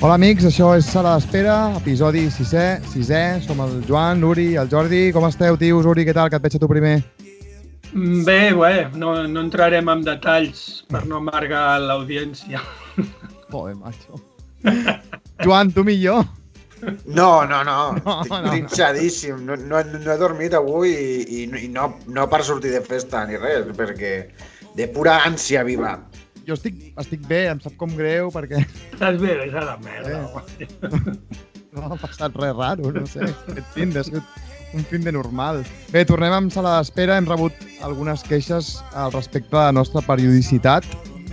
Hola amics, això és Sala d'Espera, episodi 6è, 6è, som el Joan, l'Uri, el Jordi. Com esteu, tios? Uri, què tal? Que et veig a tu primer. Mm, Bé, bé, no, no entrarem en detalls per no amargar l'audiència. Joder, macho. Joan, tu millor. No, no, no, No, estic no. trinxadíssim. No, no, no he dormit avui i, i, i no, no per sortir de festa ni res, perquè de pura ànsia viva. Jo estic, estic bé, em sap com greu perquè Estàs bé, deixa la merda. Eh. home. no ha passat res raro, no sé. Aquest fin de ha sigut un fin de normal. Bé, tornem amb sala d'espera. Hem rebut algunes queixes al respecte de la nostra periodicitat.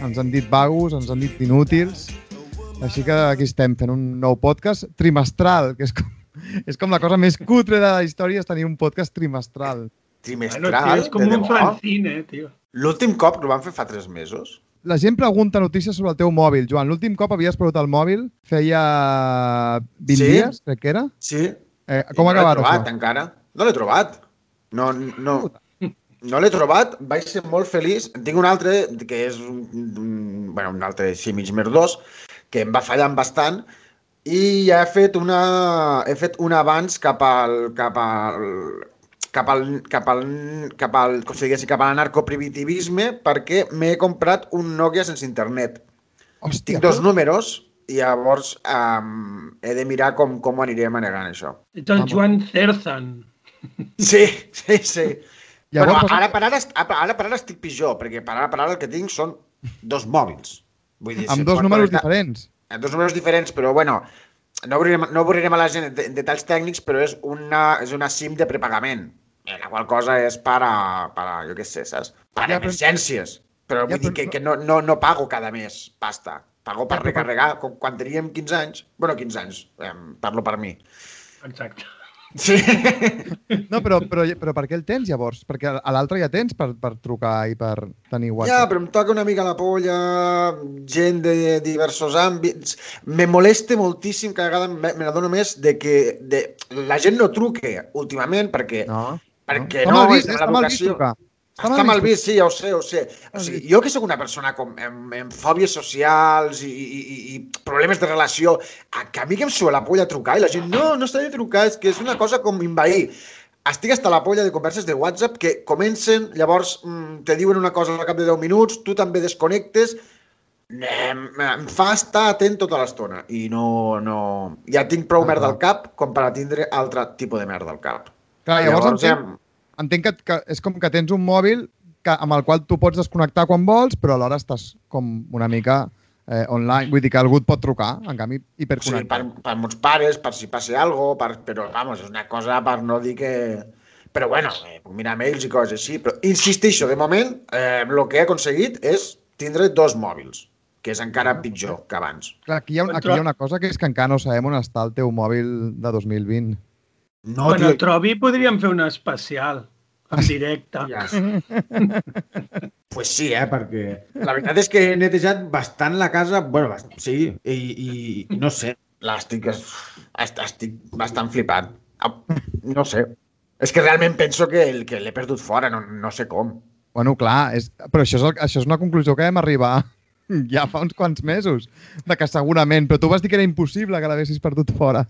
Ens han dit vagos, ens han dit inútils. Així que aquí estem fent un nou podcast trimestral, que és com, és com la cosa més cutre de la història, és tenir un podcast trimestral. Trimestral, Bueno, tio, és com de un fanzine, tio. L'últim cop ho van fer fa tres mesos. La gent pregunta notícies sobre el teu mòbil. Joan, l'últim cop havies perdut el mòbil feia 20 Sí. dies, crec que era. Sí. Eh, I com ha no acabat trobat, això? encara. No l'he trobat. No, no, no l'he trobat. Vaig ser molt feliç. En tinc un altre, que és un, un, bueno, un altre així mig merdós, que em va fallant bastant i ja he fet una, he fet un avanç cap al, cap al, cap al, cap al, cap al, com si diguéssim, cap a l'anarcoprimitivisme perquè m'he comprat un Nokia sense internet. Hòstia, Tinc dos números i llavors um, he de mirar com, com ho aniré manegant, això. Ets el Vamos. Joan Cerzan. Sí, sí, sí. Llavors, vas- ara, per ara, ara per ara estic pitjor, perquè per ara per ara el que tinc són dos mòbils. Vull dir, amb se'm dos números connectar- diferents. Amb dos números diferents, però bueno, no avorrirem, no avorrirem a la gent en detalls tècnics, però és una, és una SIM de prepagament, eh, la qual cosa és per a, per a jo què sé, saps? Per Ja, emergències. Però Ja, vull dir que, que no, no, no pago cada mes pasta. Pago per Ja, recarregar, com quan teníem 15 anys. bueno, 15 anys, eh, parlo per mi. Exacte. Sí. No, però, però, però per què el tens llavors? Perquè a l'altre ja tens per, per trucar i per tenir Ja, WhatsApp. però em toca una mica la polla, gent de diversos àmbits. Me molesta moltíssim, cada vegada me, me n'adono més de que de, la gent no truque últimament perquè, No. perquè no, mal vist, és de l'educació. Trucar. Està mal vist, sí, ja ho sé, ho sé. O sigui, jo que sóc una persona com, amb, amb fòbies socials i, i, i, problemes de relació, a, que a mi que em sua la polla trucar i la gent, no, no està de trucar, és que és una cosa com invair. Estic hasta la polla de converses de WhatsApp que comencen, llavors mm, te diuen una cosa al cap de 10 minuts, tu també desconnectes, em, em fa estar atent tota l'estona i no, no... Ja tinc prou Ah, merda al cap com per a tindre altre tipus de merda al cap. Clar, llavors, Llavors, entenc, entenc que, que és com que tens un mòbil que, amb el qual tu pots desconnectar quan vols, però alhora estàs com una mica eh, online. Vull dir que algú et pot trucar, en canvi, hiperconnectat. per, per meus pares, per si passi alguna cosa, per, però, vamos, és una cosa per no dir que... Però, bueno, eh, puc mirar mails i coses així, però insistixo, de moment, eh, el que he aconseguit és tindre dos mòbils, que és encara pitjor que abans. Clar, aquí hi, ha, aquí hi ha una cosa que és que encara no sabem on està el teu mòbil de 2020. No, bueno, trobi podríem fer un especial en directe. Ja. pues sí, eh, perquè la veritat és que he netejat bastant la casa, bueno, bast sí, i, i, i no sé, l'estic est- estic bastant flipat. Ah, No sé. És que realment penso que, el- que l'he perdut fora, no, no sé com. Bueno, clar, és, però això és, el, això és una conclusió que vam arribar ja fa uns quants mesos, de que segurament, però tu vas dir que era impossible que l'haguessis perdut fora.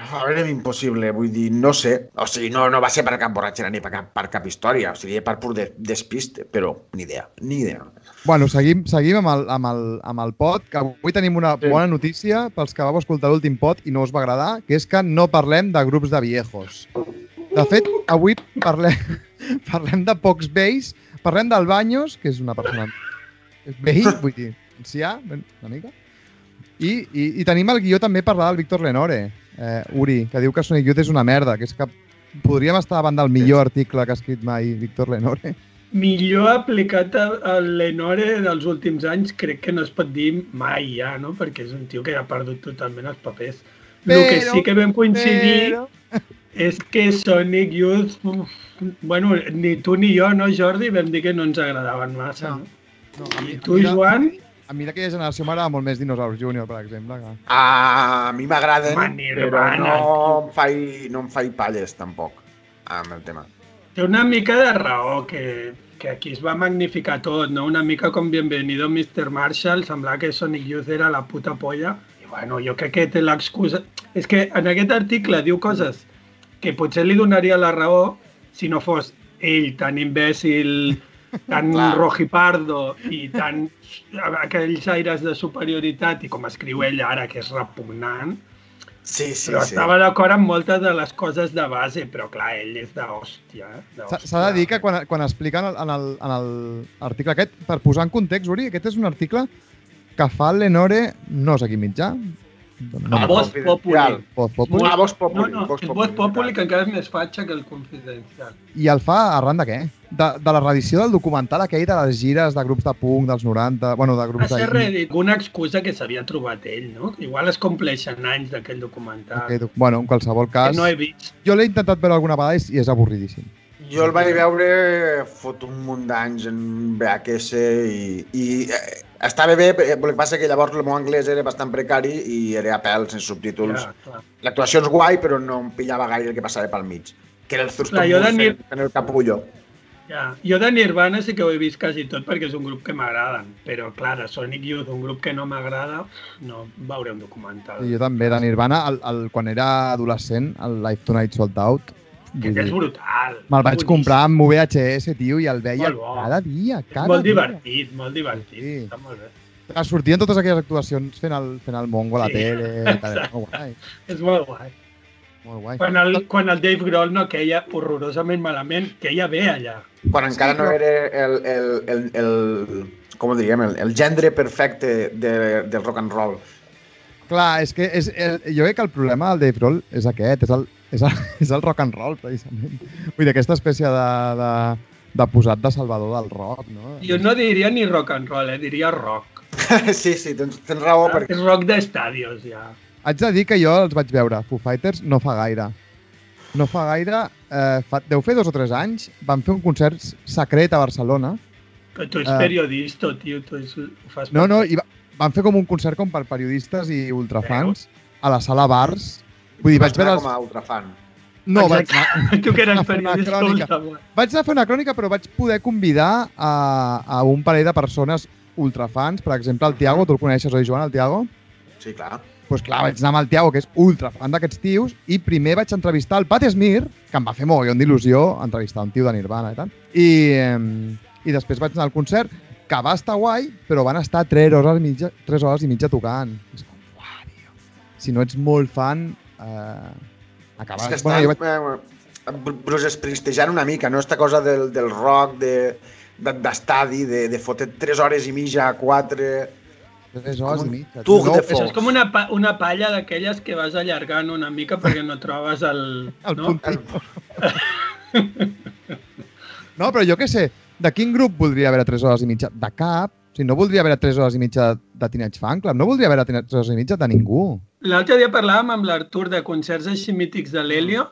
A veure, impossible, vull dir, no sé. O sigui, no, no va ser per cap borratxera ni per cap, per cap història, o sigui, per pur de, despiste, però ni idea, ni idea. Bueno, seguim, seguim amb, el, amb, el, amb el pot, que avui tenim una Sí. bona notícia pels que vau escoltar l'últim pot i no us va agradar, que és que no parlem de grups de viejos. De fet, avui parlem, parlem de pocs vells, parlem del Baños, que és una persona vell, vull dir, ancià, una mica, i, i, i tenim el guió també parlar del Víctor Lenore, eh, Uri, que diu que Sonic Youth és una merda, que és que podríem estar davant del millor article que ha escrit mai Víctor Lenore. Millor aplicat a- al Lenore dels últims anys crec que no es pot dir mai ja, no? Perquè és un tio que ha perdut totalment els papers. El que Però- sí que vam coincidir Però... és que Sonic Youth, uf, bueno, ni tu ni jo, no, Jordi, vam dir que no ens agradaven massa. No. No. No, I tu, Joan? A mi d'aquella generació m'agrada molt més Dinosaurs Junior, per exemple. Que... A mi m'agraden, però no em, faig, no em faig palles, tampoc, amb el tema. Té una mica de raó que, que aquí es va magnificar tot, no? Una mica com Bienvenido Mr. Marshall, semblava que Sonic Youth era la puta polla. I Bueno, jo crec que té l'excusa... És que en aquest article diu coses que potser li donaria la raó si no fos ell tan imbècil, tan Clar. rojipardo i tan aquells aires de superioritat i com escriu ell ara, que és repugnant, Sí, sí, però sí. estava d'acord amb moltes de les coses de base, però clar, ell és d'hòstia. eh? S'ha de dir que quan, quan expliquen en el- en el- l'article aquest, per posar en context, Uri, aquest és un article que fa Lenore, no sé quin mitjà, no, A Voz. Populi. Voz Populi, Vox No, Populi. no, el Voz Populi, que encara és més fatxa que el Confidencial. i el fa arran de què? De, de la reedició del documental aquell de les gires de grups de punk dels 90, bueno, de Va grups ser de... reedit una excusa que s'havia trobat ell, no? Igual es compleixen anys d'aquell documental. aquell doc- Bueno, en qualsevol Que cas, no he vist. jo l'he intentat veure alguna vegada i és avorridíssim. Jo el vaig veure fot un munt d'anys en VHS i, i eh, estava bé, eh, el que passa que llavors el meu anglès era bastant precari i era a pèl, sense subtítols. Ja. L'actuació és guai, però no em pillava gaire el que passava pel mig. Que era el Thurston Moore fent el capullo. Ja. Jo de Nirvana sí que ho he vist quasi tot perquè és un grup que m'agraden, però clar, de Sonic Youth, un grup que no m'agrada, no veuré un documental. I jo també, de Nirvana, el, el, quan era adolescent, el Live Tonight Sold Out, Que és brutal. me'l vaig Boníssim. comprar amb VHS, tio, i el veia cada dia, És cada molt dia. divertit, molt divertit. Sí. Està molt bé. Sortien totes aquelles actuacions fent el, fent el mongo a la Sí. tele, tal, molt guai, És molt guai. Molt guai. Quan el, quan el Dave Grohl no queia horrorosament malament, queia bé allà. Quan encara no era el, el, el, el, com ho diríem, el, el gendre perfecte de, del rock and roll. Clar, és que és, el, jo crec que el problema del Dave Grohl és aquest, és el, és el, és el rock and roll, precisament. Vull dir, aquesta espècie de, de, de posat de salvador del rock, no? Jo no diria ni rock and roll, eh? diria rock. sí, sí, tens, tens raó, perquè És rock d'estadios, ja. Haig de dir que jo els vaig veure, Foo Fighters, no fa gaire. No fa gaire, eh, fa, deu fer dos o tres anys, van fer un concert secret a Barcelona. Però tu ets Ah. periodista, tio, tu és, ho fas No, no, i va, van fer com un concert com per periodistes i ultrafans a la sala Bars. Vull dir, vaig veure... com Els... a ultrafan. No, vaig anar, Tu que eres periodista ultramar. vaig anar a fer una crònica, però vaig poder convidar a, a un parell de persones ultrafans. Per exemple, el Tiago, tu el coneixes, oi, Joan, el Tiago? Sí, clar. Pues clar, vaig anar amb el Tiago, que és ultra fan d'aquests tios, i primer vaig entrevistar el Pat Smir, que em va fer mogollon d'il·lusió entrevistar un tio de Nirvana i tal. I, eh, I després vaig anar al concert, que va estar guai, però van estar 3 hores i mitja, 3 hores i mitja tocant. És com, uah, tio. Si no ets molt fan, eh, acabes... És que Bueno, estan vaig... eh, Bru- Bruce Springstejant una mica, no? Esta cosa del, del rock, de de- d'estadi, de, de fotre 3 hores i mitja a 4... 3 hores com i mitja. de No. Això és com una, pa una palla d'aquelles que vas allargant una mica perquè no trobes el... el no? puntito. No, però jo què sé, de quin grup voldria haver 3 hores i mitja? De cap. O sigui, no voldria haver 3 hores i mitja de Teenage Fan Club, no voldria haver 3 hores i mitja de ningú. L'altre dia parlàvem amb l'Artur de concerts així mítics de l'Helio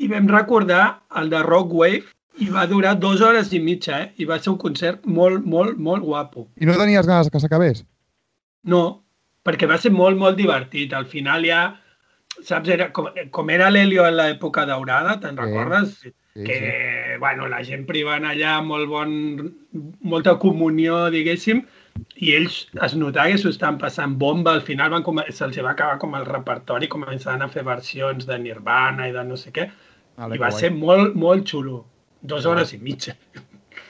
i vam recordar el de Rock Wave i va durar dues hores i mitja, eh? I va ser un concert molt, molt, molt guapo. I no tenies ganes que s'acabés? No, perquè va ser molt, molt divertit. Al final ja, saps, era, com, com era l'Helio en l'època daurada, te'n Sí. recordes? Sí, que, bueno, la gent privant allà, molt bon, molta comunió, diguéssim, i ells es notava que s'ho estan passant bomba, al final van se'ls va acabar com el repertori, començaven a fer versions de Nirvana i de no sé què, Vale, i va guai. ser molt, molt xulo. Dos hores i mitja.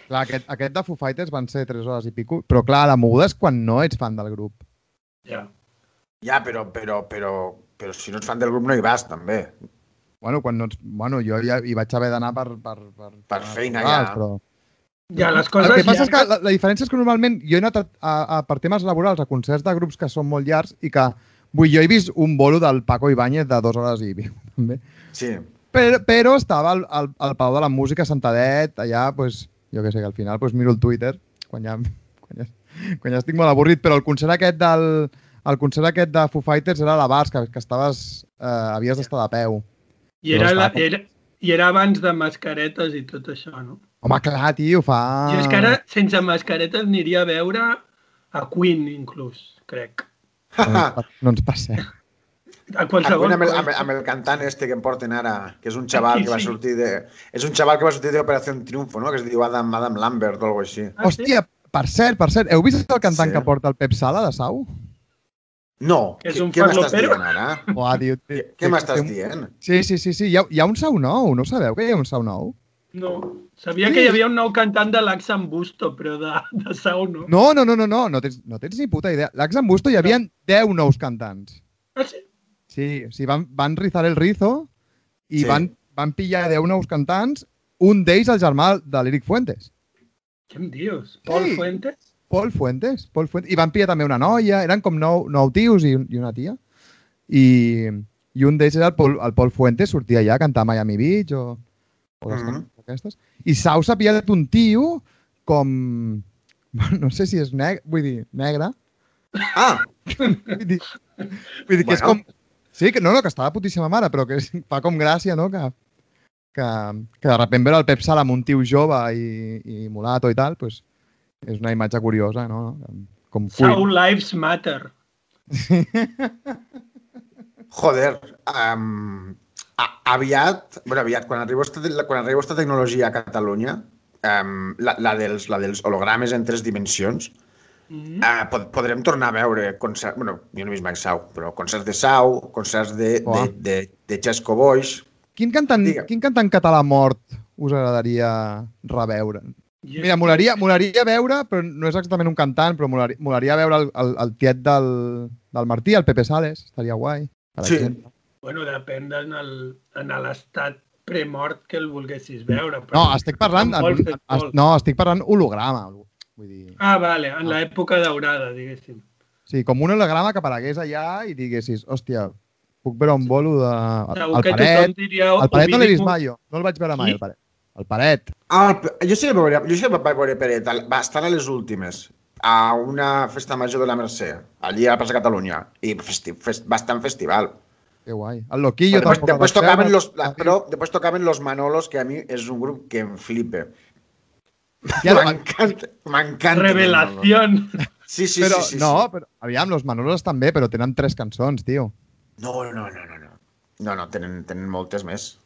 Clar, aquest, aquest de Foo Fighters van ser 3 hores i pico, però clar, la moguda és quan no ets fan del grup. Ja. Ja, però, però, però, però si no ets fan del grup no hi vas, també. Bueno, quan no ets... Bueno, jo ja hi vaig haver d'anar per... Per, per, Per feina, ja. Però... Ja, les El coses que passa és que la, la diferència és que normalment jo he anat a, a, a, per temes laborals a concerts de grups que són molt llargs i que, vull, jo he vist un bolo del Paco Ibáñez de dues hores i pico, també. Sí. Però, però estava al, al, al Palau de la Música, sentadet, allà, pues, jo què sé, que al final pues, miro el Twitter, quan ja, quan, ja, quan ja estic molt avorrit, però el concert aquest del, el concert aquest de Foo Fighters era a la Bars, que, que estaves, eh, havies d'estar de peu. I era, la, era, I era abans de mascaretes i tot això, no? Home, clar, tio, fa... Jo és que ara, sense mascaretes, aniria a veure a Queen, inclús, crec. No ens, pa- no ens passem. A Qualsevol amb, el, amb, el, amb el cantant este que em porten ara, que és un xaval Aquí que va sí. sortir de... És un xaval que va sortir d'Operació Triunfo, no? Que es diu Adam, Adam Lambert o alguna així. Ah, sí? Per cert, per cert, heu vist el cantant Sí. que porta el Pep Sala de Sau? No, és què, un què m'estàs dient ara? Uah, tio, Què, té- què m'estàs dient? Sí, sí, sí, sí. Hi ha, hi ha un sau nou, no sabeu que hi ha un sau nou? No. Sabia Sí. que hi havia un nou cantant de l'Axan Busto, però de, de Sau no. No, no, no, no, no, no tens, no tens ni puta idea. L'Ax en Busto hi havia 10 nous cantants. Ah, sí? Sí, sigui, van, van rizar el rizo i Sí. van, van pillar 10 nous cantants, un d'ells el germà de l'Eric Fuentes. Què em dius? Pol Sí. Fuentes? Pol Fuentes, Pol Fuentes. I van pillar també una noia, eren com nou, nou tios i, i una tia. I, i un d'ells era el Pol, el Pol Fuentes, sortia allà a cantar a Miami Beach o, o les Mhm. cançons aquestes. I Sau s'ha pillat un tio com... No sé si és negre, vull dir, negre. Ah, Vull dir, vull dir que és Bueno. com... Sí, que no, no, que està de putíssima mare, però que és, fa com gràcia, no?, que, que, que de sobte veure el Pep Sala amb un tio jove i, i mulato i tal, pues, és una imatge curiosa, no? Com Sau Queen. Lives Matter. joder, um, a, aviat, bueno, aviat, quan arriba esta, quan arriba esta tecnologia a Catalunya, um, la, la, dels, la dels hologrames en tres dimensions, Mm. uh, pod podrem tornar a veure concerts, bueno, jo no he vist mai Sau, però concerts de Sau, concerts de, Uah. de, de, de Chesco Boix, Quin cantant, Digue. quin cantant català mort us agradaria reveure? I Mira, molaria, molaria veure, però no és exactament un cantant, però molaria, molaria veure el, el, el tiet del, del Martí, el Pepe Sales, estaria guai. Per Sí. exemple. Bueno, depèn en en l'estat premort que el volguessis veure. però- No, estic parlant, en, es, molt. no, estic parlant holograma. Vull dir, Ah, vale, en l'època daurada, diguéssim. sí, com un holograma que aparegués allà i diguessis, hòstia, puc veure un bolo de... Segur El que paret, diria... el paret no l'he vist mai, jo. No el vaig veure mai, el paret. El paret. Ah, el- jo sí que vaig veure, jo sí que vaig veure Peret, al- va estar a les últimes, a una festa major de la Mercè, allí a la plaça Catalunya, i festi, fest, bastant festival. Que guai. El Loquillo Després, tampoc després, tocaven los, la, però després tocaven los Manolos, que a mi és un grup que em flipa. Ja, M'encanta, m'encanta. Revelació. Sí, sí, però, sí, sí, no, sí. però, aviam, los Manolos també, però tenen tres cançons, tio. No, no, no, no, no. No, no, tenen, tenen moltes més.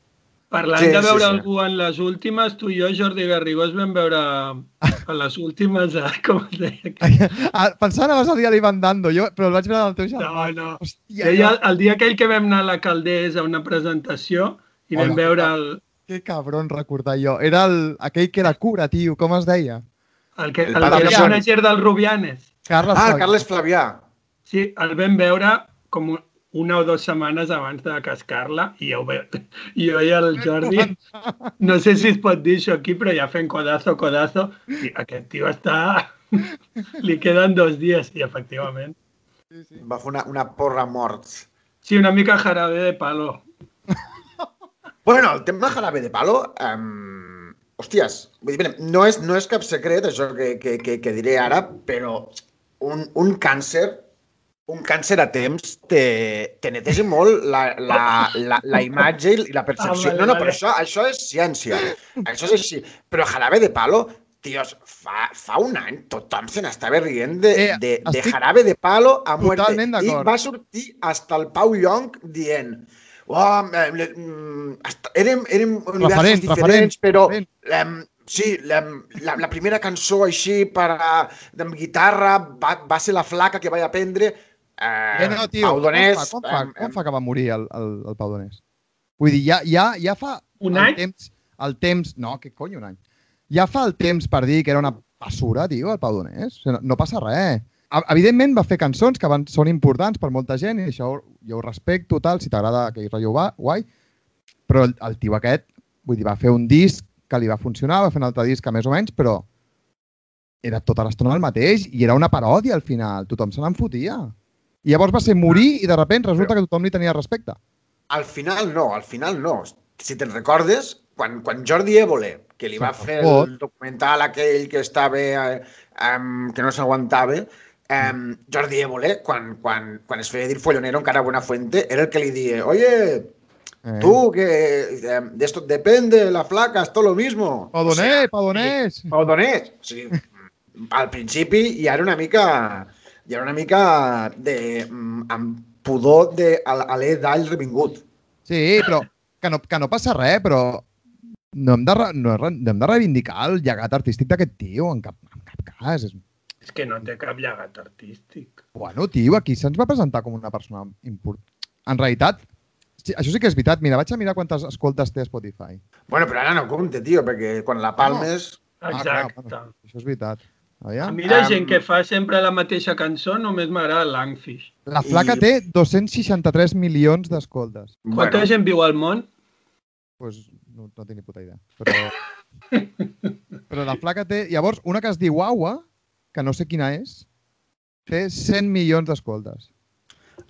Parlant Sí, de sí, veure sí. algú en les últimes, tu i jo, Jordi Garrigós, vam veure a les últimes, a, com es deia? Ah, Pensant anaves a dir a l'Ivan Dando, jo, però el vaig veure del teu germà. No, no. Hòstia, Deia, el dia aquell que vam anar a la Caldés a una presentació i vam Hola. veure el, que cabron recordar jo. Era el, aquell que era cura, tio, com es deia? el que, El el, Padre que era manager del Rubianes. Carles Ah, Flavià. Carles Flavià. Sí, el vam veure com una o dues setmanes abans de cascar-la i ve... i jo i el Jordi, no sé si es pot dir això aquí, però ja fent codazo, codazo, i aquest tio està... Li queden dos dies, i efectivament. Va fer una, una porra morts. Sí, una mica jarabe de palo. Bueno, el tema jarabe de palo, um, hòsties, vull dir, no és, no és cap secret això que, que, que, que diré ara, però un, un càncer, un càncer a temps te, te neteja molt la, la, la, la imatge i la percepció. Ah, vale, no, no, vale. però això, això és ciència. Això és així. Però jarabe de palo, tios, fa, fa un any tothom se n'estava rient de, Eh, de, de jarabe de palo a muerte. I va sortir hasta el Pau Llong dient oh, hasta- érem, érem universos Referent, diferents, referent, però referent. em, sí, la, la, la primera cançó així per a, amb guitarra va, va ser la flaca que vaig aprendre eh, Eh, no, tio, Pau Donés, com, fa, com, fa, em, com fa que va morir el, el, el Pau Donés? Vull dir, ja, ja, ja fa Un el any? temps, el temps... No, que cony, un any. Ja fa el temps per dir que era una basura, tio, el Pau Donés. O sigui, no, no passa res. A- Evidentment va fer cançons que van, són importants per molta gent i això jo ho respecto, tal, si t'agrada aquell rotllo va, guai, però el, el tio aquest, vull dir, va fer un disc que li va funcionar, va fer un altre disc que més o menys, però era tota l'estona el mateix i era una paròdia al final, tothom se n'en fotia. I llavors va ser morir i de sobte resulta que tothom li tenia respecte. Al final no, al final no. Si te'n recordes, quan, quan Jordi Évole, que li va fer el documental aquell que estava, eh, um, que no s'aguantava, um, Jordi Évole, quan, quan, quan es feia dir follonero encara a Buenafuente, era el que li dia, oye, Eh. tú, que eh, de esto depende, la flaca, es todo lo mismo. Pau O Donés, sea, Pau Donés! Pau Donés. O sigui, al principi hi era una mica hi era una mica de, mm, amb pudor de alè d'all revingut. Sí, però que no, que no passa res, però no hem de, no, no hem de reivindicar el llegat artístic d'aquest tio en cap, en cap cas. És, És que no té cap llegat artístic. Bueno, tio, aquí se'ns va presentar com una persona important. En realitat, sí, això sí que és veritat. Mira, vaig a mirar quantes escoltes té a Spotify. Bueno, però ara no compte, tio, perquè quan la palmes... Ah, clar, Exacte. bueno, això és veritat. A Aviam. mi la gent que fa sempre la mateixa cançó només m'agrada Langfish. La flaca I- té 263 milions d'escoltes. Quanta gent viu al món? pues, no, no tinc ni puta idea. Però, però la flaca té... Llavors, una que es diu Aua, que no sé quina és, té 100 milions d'escoltes.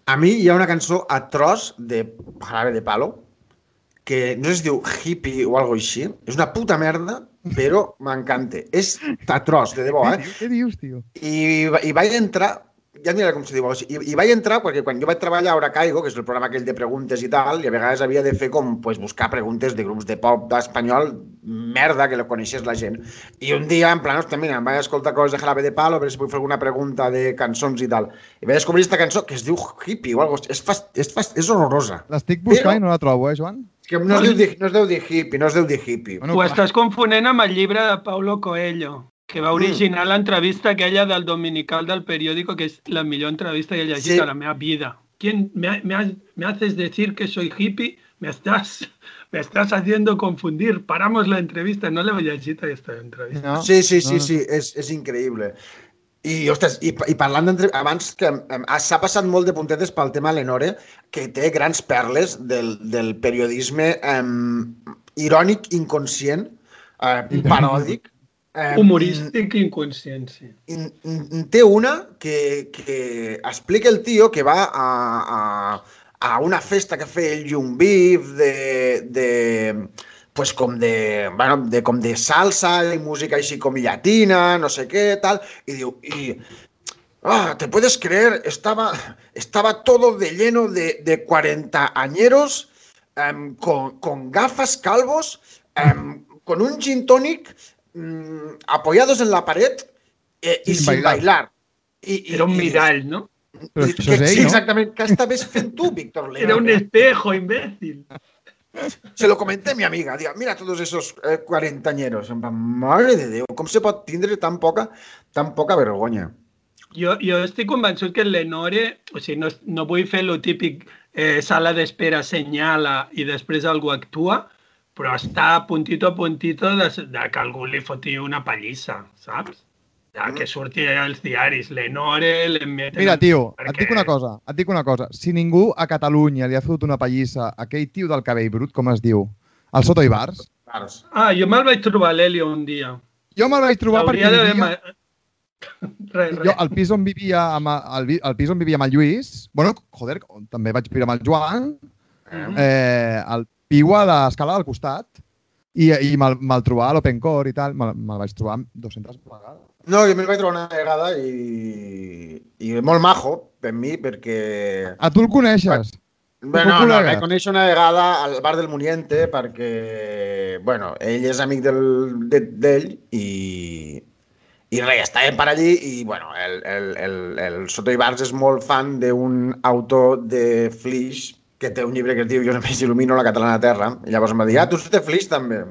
A mi hi ha una cançó atroç de Jarabe de Palo que no sé si es diu hippie o algo així. És una puta merda, però m'encanta. És atroç, de debò, eh? què dius, tio? I, i vaig entrar, ja et diré com se diu, o sigui, i, i vaig entrar perquè quan jo vaig treballar a Hora Caigo, que és el programa aquell de preguntes i tal, i a vegades havia de fer com pues, buscar preguntes de grups de pop espanyol, merda, que lo coneixés la gent. I un dia, en plan, ostres, mira, em vaig escoltar coses de Jarabe de Palo, a veure si puc fer alguna pregunta de cançons i tal. I vaig descobrir aquesta cançó que es diu Hippie o algo. És, fast, és, fast, és horrorosa. L'estic buscant Però- i no la trobo, eh, Joan? Que no es, diu, di- no es deu dir hippie, no es deu dir hippie. Bueno, Ho clar. estàs confonent amb el llibre de Paulo Coelho, que va originar l'entrevista aquella del Dominical del periòdico, que és la millor entrevista que he llegit Sí. a la meva vida. ¿Quién me, me, me haces decir que soy hippie? Me estás, me estás haciendo confundir. Paramos la entrevista. No l'he llegit, aquesta entrevista. No, Sí, sí, sí, no, sí, és, és increïble. I, ostres, i, i parlant d'entre... Abans que em, s'ha passat molt de puntetes pel tema Lenore, que té grans perles del, del periodisme em, irònic, inconscient, eh, paròdic. Eh, Humorístic i inconscient, sí. i- i- té una que, que explica el tio que va a, a, a una festa que feia el Jungbif de, de, pues com de, bueno, de, com de salsa i música així com llatina, no sé què, tal, i diu, i, ah, te puedes creer, estaba, estaba todo de lleno de, de 40 añeros, em, con, con gafas calvos, em, con un gin tonic, mm, apoyados en la pared eh, y Sin sin bailar. bailar. I, i, Era un mirall, no? Que, sí, no? exactament. Què estaves fent tu, Víctor León? Era un espejo, imbécil. Se lo comenté a mi amiga. Diga, mira todos esos eh, cuarentañeros. Mare de Déu, com se pot tindre tan poca, tan poca vergonya? Jo, jo estic convençut que el Lenore, o sigui, no, no vull fer lo típic eh, sala d'espera senyala i després algú actua, però està a puntito a puntito de, de que algú li foti una pallissa, saps? Ja, que surti als diaris, Lenore, l'emmeten... Mira, tio, et perquè- dic una cosa, et dic una cosa. Si ningú a Catalunya li ha fotut una pallissa a aquell tio del cabell brut, com es diu, el Soto Ibars. Ah, jo me'l vaig trobar a l'Helio un dia. jo me'l vaig trobar perquè vivia, ma- Res, jo, al pis on vivia amb, el, al pis on vivia amb el Lluís, bueno, joder, també vaig viure amb el Joan, eh, el piu a l'escala del costat, i, i me'l me'l trobava a l'Open Core i tal, me'l me'l vaig trobar 200 vegades. No, jo me'l vaig trobar una vegada i, i molt majo per mi perquè... A tu el coneixes? Bé, no, no, col·lega. vaig conèixer una vegada al bar del Muniente perquè, bueno, ell és amic del, de- d'ell i, i res, estàvem per allí i, bueno, el, el, el, el Soto Ibars és molt fan d'un autor de Flix que té un llibre que es diu Jo només il·lumino la catalana terra. I llavors em va dir, ah, tu ets de Flix també.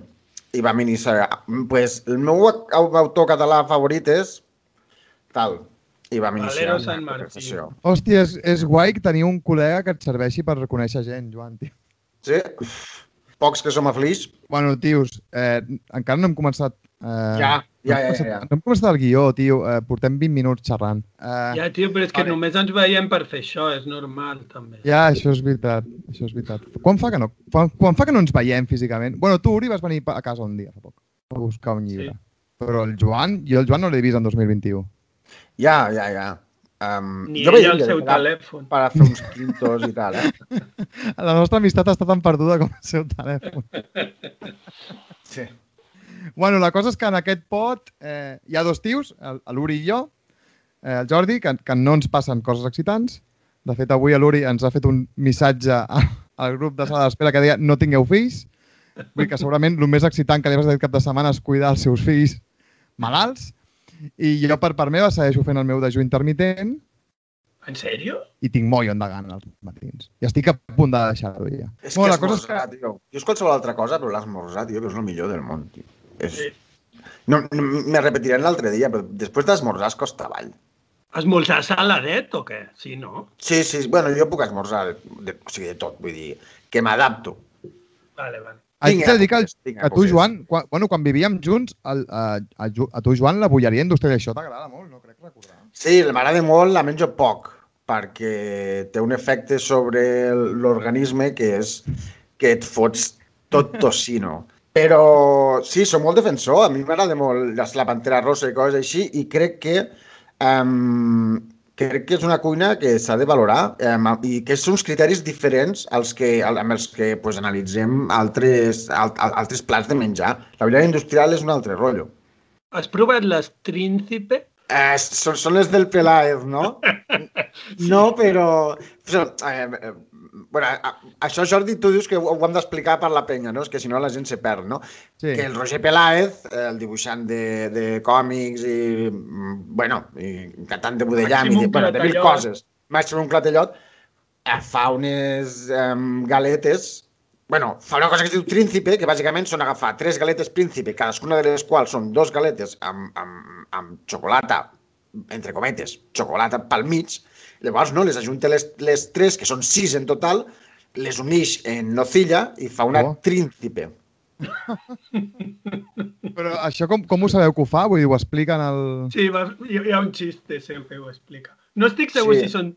I vam iniciar. Pues, el meu au- autor català favorit és tal. I vam iniciar Valero Sant Martí. conversació. Hòstia, és, és guai tenir un col·lega que et serveixi per reconèixer gent, Joan, tio. Sí? Pocs que som a Flix. Bueno, tios, eh, encara no hem començat... Eh, Ja, ja, ja, ja, ja. No hem començat el guió, tio. Eh, portem 20 minuts xerrant. Eh, Ja, tio, però és que Vale. només ens veiem per fer això, és normal, també. ja, això és veritat. Això és veritat. Quan fa que no, quan, quan fa que no ens veiem físicament? Bueno, tu, Uri, vas venir a casa un dia fa poc a buscar un llibre. Sí. Però el Joan, jo el Joan no l'he vist en 2021. Ja, ja, ja. Um, Ni jo ell de seu telèfon. Per a fer uns quintos i tal, eh? La nostra amistat està tan perduda com el seu telèfon. Sí. Bueno, la cosa és que en aquest pot eh, hi ha dos tios, el- l'Uri i jo, eh, el Jordi, que, que no ens passen coses excitants. De fet, avui l'Uri ens ha fet un missatge a- al grup de sala d'espera que deia no tingueu fills. Vull que segurament el més excitant que li has dit cap de setmana és cuidar els seus fills malalts. I jo, per part meva, segueixo fent el meu dejú intermitent En sèrio? i tinc mollon de gana als matins. I estic a punt de deixar-ho ja. És Bueno, que la cosa és que... esmorzar, tio. Jo és qualsevol altra cosa, però l'esmorzar, tio, que és el millor del món, tio. És... Sí. No, no me repetiran l'altre dia, però després d'esmorzar es costa avall. Esmorzar saladet o què? Sí, no? Sí, sí, bueno, jo puc esmorzar, de, de, o sigui, de tot, vull dir, que m'adapto. Vale, vale. Haig Tinc de dir que, el, que tu. Joan, quan, bueno, quan vivíem junts, el, a, a, a tu, Joan, la bolleria industrial, això t'agrada molt, no? Crec recordar. Sí, m'agrada molt, la menjo poc, perquè té un efecte sobre l'organisme que és que et fots tot tocino. Però sí, soc molt defensor, a mi m'agrada molt la, la pantera rosa i coses així, i crec que um, crec que és una cuina que s'ha de valorar um, i que són uns criteris diferents als que, amb els que pues, analitzem altres, al, al- altres plats de menjar. La bolleria industrial és un altre rotllo. Has provat les Príncipe? Eh, són, són les del Peláez, no? No, però... però eh, eh, bueno, a- a- això, Jordi, tu dius que ho, ho hem d'explicar per la penya, no? És que si no la gent se perd, no? Sí. Que el Roger Peláez, el dibuixant de, de còmics i, bueno, i cantant de Budellam i de, bueno, de mil Clatellot. coses, Màximum Clatellot, eh, fa unes eh, galetes Bueno, fa una cosa que es diu Príncipe, que bàsicament són agafar tres galetes Príncipe, cadascuna de les quals són dos galetes amb, amb, amb xocolata, entre cometes, xocolata pel mig. Llavors, no, les ajunta les, les tres, que són sis en total, les unix en nocilla i fa una Oh. Príncipe. Però això com, com ho sabeu que ho fa? Vull dir, ho expliquen el... Sí, va, hi, hi ha un xiste seu que ho explica. No estic segur Sí. si són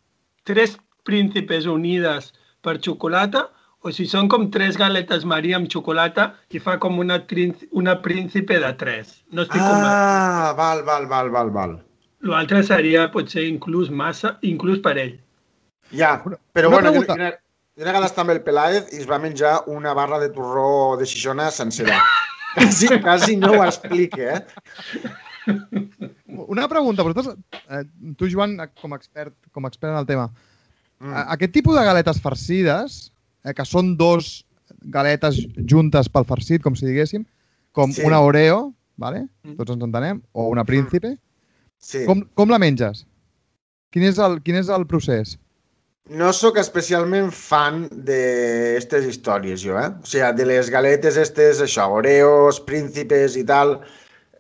tres príncipes unides per xocolata o si són com tres galetes Maria amb xocolata i fa com una, trin- una príncipe de tres. No estic convençut. Ah, val, val, val, val, val. L'altre seria potser inclús massa, inclús per ell. Ja, però una bueno, jo, pregunta. jo, vegada estava amb el Peláez i es va menjar una barra de torró de Xixona sencera. quasi, quasi no ho explica, eh? Una pregunta, vosaltres, eh, tu, Joan, com a expert, com a expert en el tema, Mm. a- aquest tipus de galetes farcides, eh, que són dos galetes juntes pel farcit, com si diguéssim, com Sí. una Oreo, vale? Mm. tots ens entenem, o una Príncipe, Sí. com, com la menges? Quin és el, quin és el procés? No sóc especialment fan d'aquestes històries, jo, eh? O sigui, de les galetes estes, això, Oreos, príncipes i tal,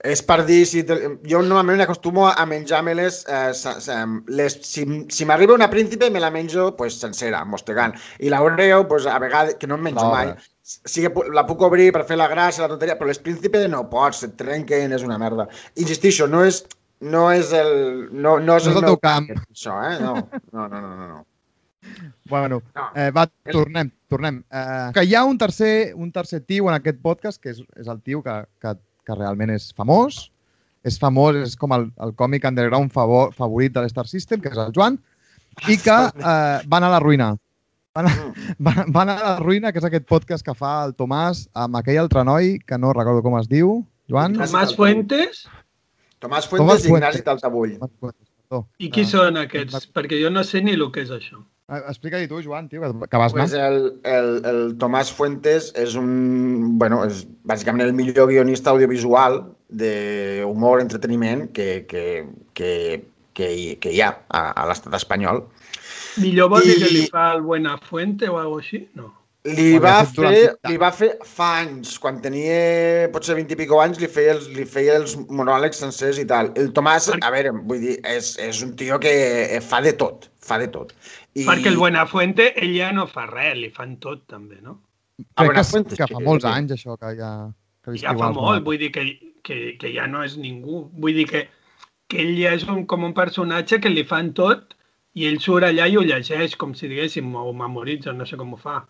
és per dir, si te... jo normalment acostumo a menjar-me-les, eh, les, si, si m'arriba una príncipe me la menjo pues, sencera, mostegant. I la Oreo, pues, a vegades, que no em menjo No, mai, eh. sí que la puc obrir per fer la gràcia, la tonteria, però les príncipe no pots, et trenquen, és una merda. Insistixo, no és, no és el, no, no és No és el meu teu camp. target, Això, eh? No, no, no, no. no, no. Bueno, No. eh, va, tornem, tornem. Eh, que hi ha un tercer, un tercer tio en aquest podcast, que és, és el tio que, que, que realment és famós, és famós, és com el, el còmic underground favor, favorit de l'Star System, que és el Joan, i que eh, va anar a la ruïna. Va anar, va, va anar a la ruïna, que és aquest podcast que fa el Tomàs amb aquell altre noi, que no recordo com es diu, Joan. Tomàs. Fuentes? Tomàs Tomàs Fuentes i Fuentes. Ignasi Taltabull. Perdó. I qui Ah, són aquests? Perquè jo no sé ni el que és això. Eh, Explica-li tu, Joan, tio, que, que vas anar. Pues el, el, el Tomàs Fuentes és un, bueno, és bàsicament el millor guionista audiovisual d'humor, entreteniment que, que, que, que, hi, que hi ha a, a l'estat espanyol. Millor vol dir I- que li fa el Buenafuente o alguna cosa així? No. Li va, fer, li va fer fa anys, quan tenia potser 20 i pico anys, li feia els, li feia els monòlegs sencers i tal. El Tomàs, a veure, vull dir, és, és un tio que fa de tot, fa de tot. I... Perquè el Buenafuente, ell ja no fa res, li fan tot també, no? Crec que, Buenafuentes, que fa molts anys, això, que ja... Que Ja fa molt, vull dir que, que, que ja no és ningú. Vull dir que, que ell ja és un, com un personatge que li fan tot i ell surt allà i ho llegeix, com si diguéssim, o memoritza, no sé com ho fa.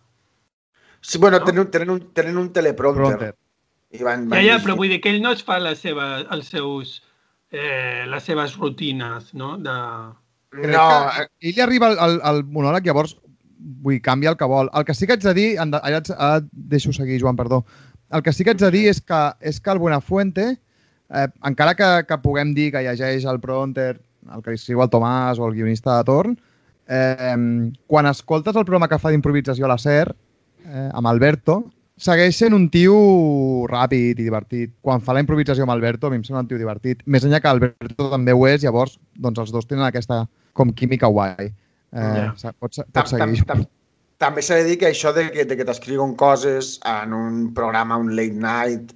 Sí, bueno, No? tenen, tenen, un, tenen un teleprompter. Prompter. I van, Ja, van ja, llegint. però vull dir que ell no es fa les seves, els seus, eh, les seves rutines, no? De... Crec No, que ell li arriba al, al, al monòleg, llavors vull canviar el que vol. El que sí que haig de dir, ara et deixo seguir, Joan, perdó. El que sí que haig de dir és que, és que el Buenafuente, eh, encara que, que puguem dir que llegeix el Pronter, el que escriu el Tomàs o el guionista de torn, eh, quan escoltes el programa que fa d'improvisació a la SER, eh, amb Alberto, segueix sent un tio ràpid i divertit. Quan fa la improvisació amb Alberto, a mi em sembla un tio divertit. Més enllà que Alberto també ho és, llavors doncs els dos tenen aquesta com química guai. Eh, Ja. Pots, tam, pots tam, seguir. tam, també s'ha de dir que això de que, de que t'escriuen coses en un programa, un late night,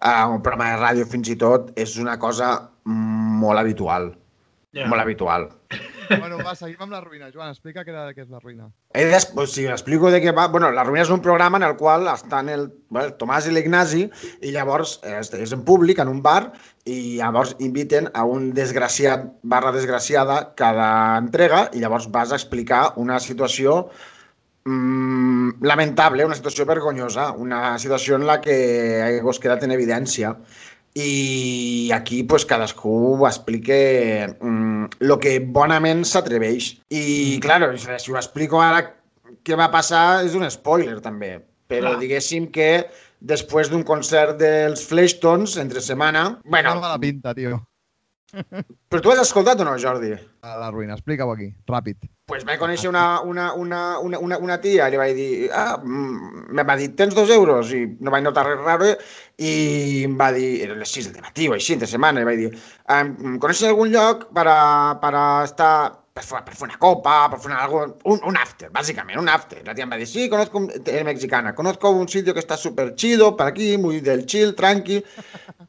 a un programa de ràdio fins i tot, és una cosa molt habitual. Ja. Molt habitual. Bueno, va, seguim amb la ruïna. Joan, explica què, què és la ruïna. He des... pues, si explico de què va... Bueno, La Ruïna és un programa en el qual estan el, bueno, el Tomàs i l'Ignasi i llavors és, és en públic, en un bar, i llavors inviten a un desgraciat barra desgraciada cada entrega i llavors vas a explicar una situació mm, lamentable, una situació vergonyosa, una situació en la que hagués quedat en evidència i aquí pues, cadascú explique mm, lo que bonament s'atreveix. I, clar, si ho explico ara què va passar és un spoiler, també. Però Clar. diguéssim que després d'un concert dels Fleshtones, entre setmana... Bueno, no la pinta, tio. Però tu has escoltat o no, Jordi? A la ruïna, explica-ho aquí, ràpid. pues vaig conèixer una, una, una, una, una, una tia i li vaig dir, ah, mm, me va dir, tens dos euros? I no vaig notar res raro i em va dir, eren les 6 del matí o així, entre setmana, i vaig dir, um, coneixes algun lloc per a, per a estar, per fer, per fer una copa, per fer una, un, un after, bàsicament, un after. La tia em va dir, sí, conozco, un- era mexicana, conozco un sitio que está súper chido, per aquí, muy del chill, tranqui.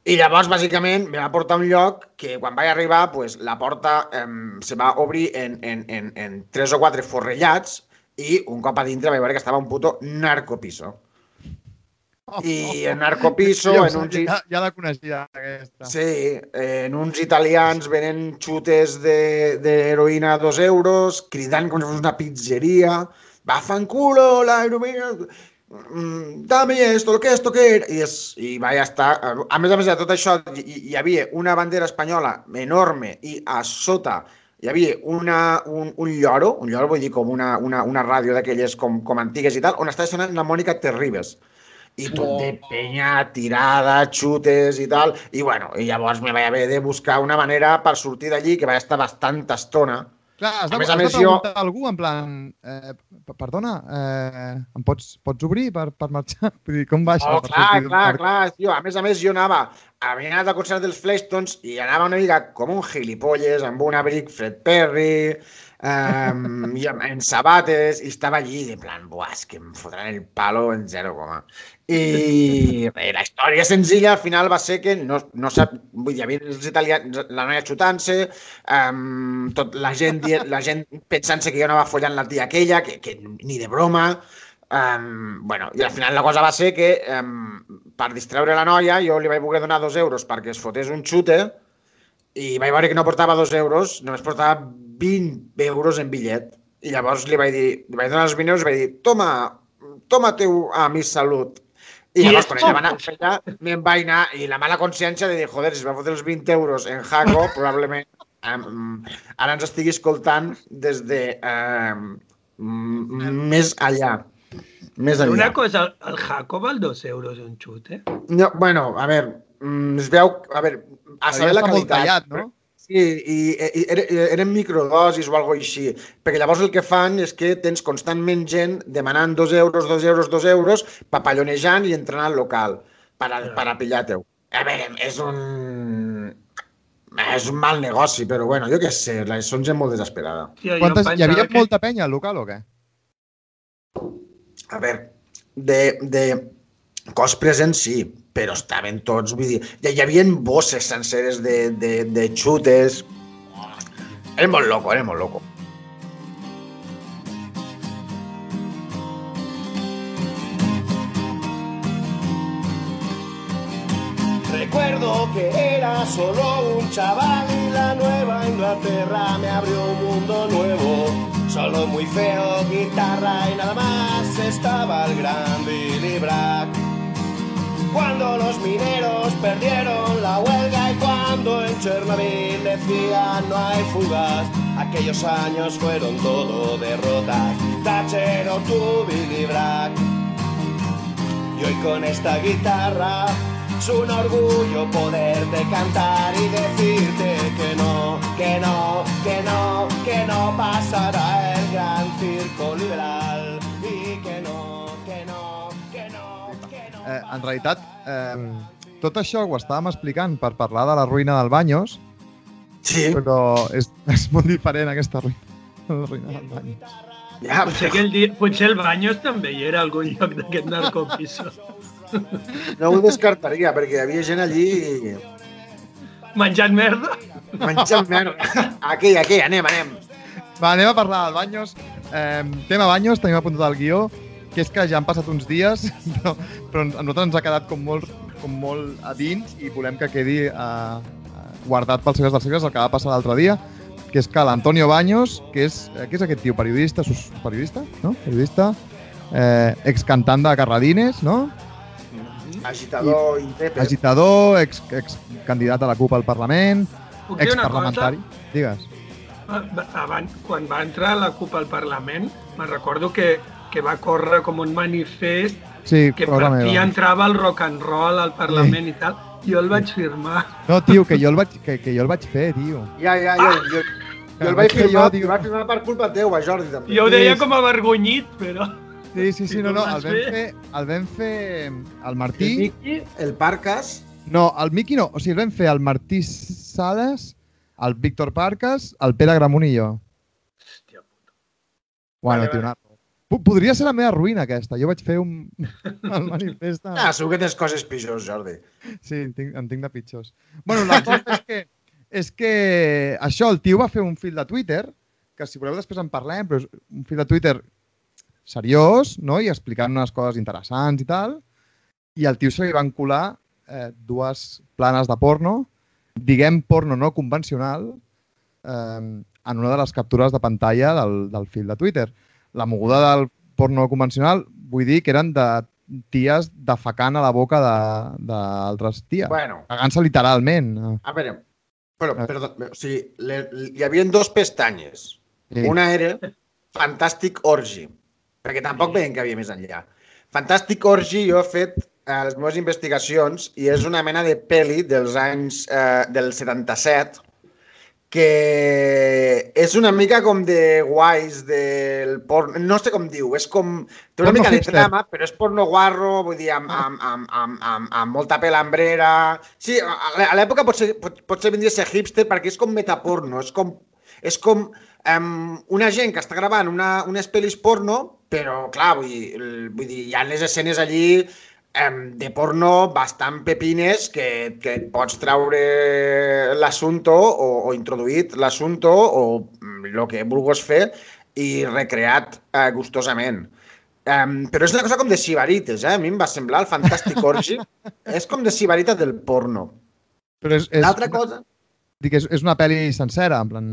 I llavors, bàsicament, me va portar a un lloc que quan vaig arribar, pues, la porta eh, se va obrir en, en, en, en tres o quatre forrellats i un cop a dintre vaig veure que estava un puto narcopiso. I el narcopiso, Ja, en uns... ja, ja la coneixia, aquesta. Sí, eh, en uns italians venen xutes de- d'heroïna a dos euros, cridant com si fos una pizzeria, va fanculo la heroïna, mm, dame esto, lo que esto que era, i, és, i vaig estar... A més a més de tot això, hi, hi havia una bandera espanyola enorme i a sota hi havia una, un, un lloro, un lloro vull dir com una, una, una ràdio d'aquelles com, com antigues i tal, on estava sonant la Mònica Terribas. I tot de penya, tirada, xutes i tal, i bueno, i llavors me vaig haver de buscar una manera per sortir d'allí, que vaig estar bastanta estona. Clar, has de, A més a has més, de jo- preguntar a algú en plan... Eh, perdona, eh, em pots, pots obrir per, per marxar? Vull dir, com va això? Oh, per clar, sortir clar, parc? clar, tio. A més a més, jo anava, havia anat al concert dels Fleshtones i anava una mica com un gilipolles, amb un abric Fred Perry, um, amb, en sabates, i estava allí, de plan, buah, és que em fotran el palo en zero coma. I res, la història senzilla al final va ser que no, no sap, vull dir, hi havia els italians, la noia xutant-se, um, tot la gent, la gent pensant-se que jo anava follant la tia aquella, que, que ni de broma, Um, bueno, i al final la cosa va ser que um, per distreure la noia jo li vaig voler donar dos euros perquè es fotés un xute i vaig veure que no portava dos euros, només portava 20 euros en bitllet. I llavors li vaig dir, li vaig donar els 20 euros i vaig dir, toma, toma-te-ho a mi salut. I llavors, quan ella va anar a allà, me'n vaig anar i la mala consciència de dir, joder, si es va fotre els 20 euros en Jaco, probablement um, ara ens estigui escoltant des de um, més allà. Més enllà. Una cosa, el Jaco val dos euros un xut, eh? No, bueno, a veure, mm, es veu... A veure, a saber la qualitat. tallat, no? Sí, i, i eren, microdosis o alguna així. Perquè llavors el que fan és que tens constantment gent demanant dos euros, dos euros, dos euros, papallonejant i entrant al local per a, per a pillar-te-ho. A veure, és un... És un mal negoci, però bueno, jo què sé, són gent molt desesperada. Jo Quantes, hi havia que- molta penya al local o què? A veure, de, de cos present sí, però estaven tots, vull dir, hi, havia bosses senceres de, de, de xutes. Era molt loco, era molt loco. Recuerdo que era solo un chaval y la nueva Inglaterra me abrió un mundo nuevo. Solo muy feo, guitarra y nada más estaba el gran Billy Bragg. Cuando los mineros perdieron la huelga y cuando en Chernobyl decían no hay fugas, aquellos años fueron todo derrotas. Thatcher o tú, Billy Bragg. Y hoy con esta guitarra es un orgullo poderte cantar y decirte que no, que no, que no, que no pasará el gran circo liberal Eh, en realitat, eh, tot això ho estàvem explicant per parlar de la ruïna del Banyos, Sí, però és, és molt diferent aquesta ruïna, la ruïna del Banyos. ja, Potser, que el dia, potser el Banyos també hi era algun lloc d'aquest narcopiso. No ho descartaria, perquè hi havia gent allí Menjant merda. menjant merda. Aquí, aquí, anem, anem. Va, anem a parlar del Banyos. Eh, tema Banyos, tenim apuntat al guió, que és que ja han passat uns dies, però, però a nosaltres ens ha quedat com molt, com molt a dins i volem que quedi eh, guardat pels segles dels segles el que va passar l'altre dia, que és que l'Antonio Baños, que és, eh, que és aquest tio periodista, sus, periodista, no? Periodista, eh, excantant de Carradines, no? Agitador, intrépid. Agitador, ex, ex candidat a la CUP al Parlament, cosa? exparlamentari. Digues. Abans, quan va entrar la CUP al Parlament, me'n recordo que, que va córrer com un manifest Sí, que per fi meva. entrava el rock and roll al Parlament i tal. Jo el vaig firmar. No, tio, que jo el vaig, que, que jo el vaig fer, tio. Ja, ja, jo, jo, jo el vaig Que jo, firmar, tio. el vaig firmar per culpa teva, Jordi, també. Jo ho deia Sí. com avergonyit, però... Sí, sí, sí, Si no, no, el el vam fer- el vam fer el El Martí, Miqui, el Parcas, no, el Miqui no, o sigui, el vam fer el Martí Sales, el Víctor Parques, el Pere Gramunt i jo. Hòstia, puta. Bueno, Vale, tio, vale. Podria ser la meva ruïna, aquesta. Jo vaig fer un... el manifest. ah, segur que tens coses pitjors, Jordi. Sí, en tinc, en tinc de pitjors. Bueno, la cosa és que, és que això, el tio va fer un fil de Twitter, que si voleu després en parlem, però és un fil de Twitter seriós, no? i explicant unes coses interessants i tal, i al tio se li van colar eh, dues planes de porno, diguem porno no convencional, eh, en una de les captures de pantalla del, del fil de Twitter. La moguda del porno convencional, vull dir que eren de ties defecant a la boca de- d'altres ties. Bueno, Cagant-se literalment. a veure, però, perdó, o sigui, le, hi havia dos pestanyes. Sí. Una era Fantastic Orgy, perquè tampoc veiem que havia més enllà. Fantastic Orgy jo he fet eh, les meves investigacions i és una mena de peli dels anys eh, del 77 que és una mica com de guais del porno, no sé com diu, és com, té una Porno mica de trama, però és porno guarro, vull dir, amb, amb, amb, amb, amb, amb molta pelambrera... Sí, a l'època potser, pot, potser vindria a ser hipster perquè és com metaporno, és com, és com um, una gent que està gravant una, unes pel·lis porno, però clar, vull dir, vull dir hi ha les escenes allí de porno bastant pepines que, que pots treure l'assumpto o, o introduït l'assumpto o el que vulguis fer i recreat eh, gustosament. Um, però és una cosa com de sibarites, eh? A mi em va semblar el Fantàstic Orgy. és com de sibarita del porno. Però és, és, L'altra cosa... dic, és, és una pel·li sencera, en plan...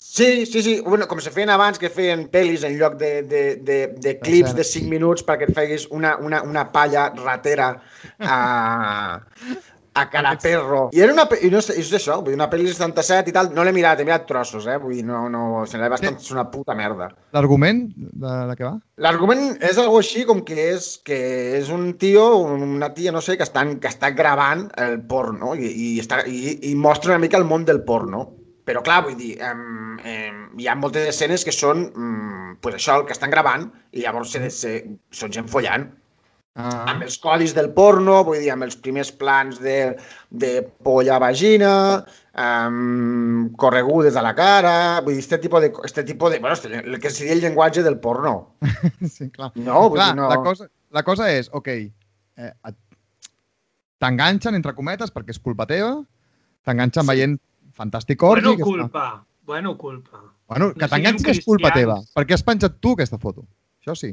Sí, sí, sí. Bueno, com se feien abans, que feien pel·lis en lloc de, de, de, de clips de 5 minuts perquè et feguis una, una, una palla ratera a, a cara perro. I era una, i no sé, és això, vull dir, una pel·li del 77 i tal, no l'he mirat, he mirat trossos, eh? Vull dir, no, no, se n'ha bastant, és una puta merda. L'argument de, de què va? L'argument és algo així com que és, que és un tio, una tia, no sé, que estan, que està gravant el porno i, i, està, i, i mostra una mica el món del porno. Però clar, vull dir, em, em, hi ha moltes escenes que són, mm, pues això, el que estan gravant i llavors se, se, són gent follant. Ah, Amb els codis del porno, vull dir, amb els primers plans de, de polla vagina, um, corregudes a la cara, vull dir, este tipus de... Este tipus de bueno, este, el que seria el llenguatge del porno. sí, clar. No, vull clar, dir, no... la, cosa, la cosa és, ok, eh, t'enganxen, entre cometes, perquè és culpa teva, t'enganxen sí. veient Fantàstic Orgy. Bueno, que culpa. Bueno, culpa. Està... Bueno, que No siguin és culpa teva. cristians. Per què has penjat tu aquesta foto? Això sí.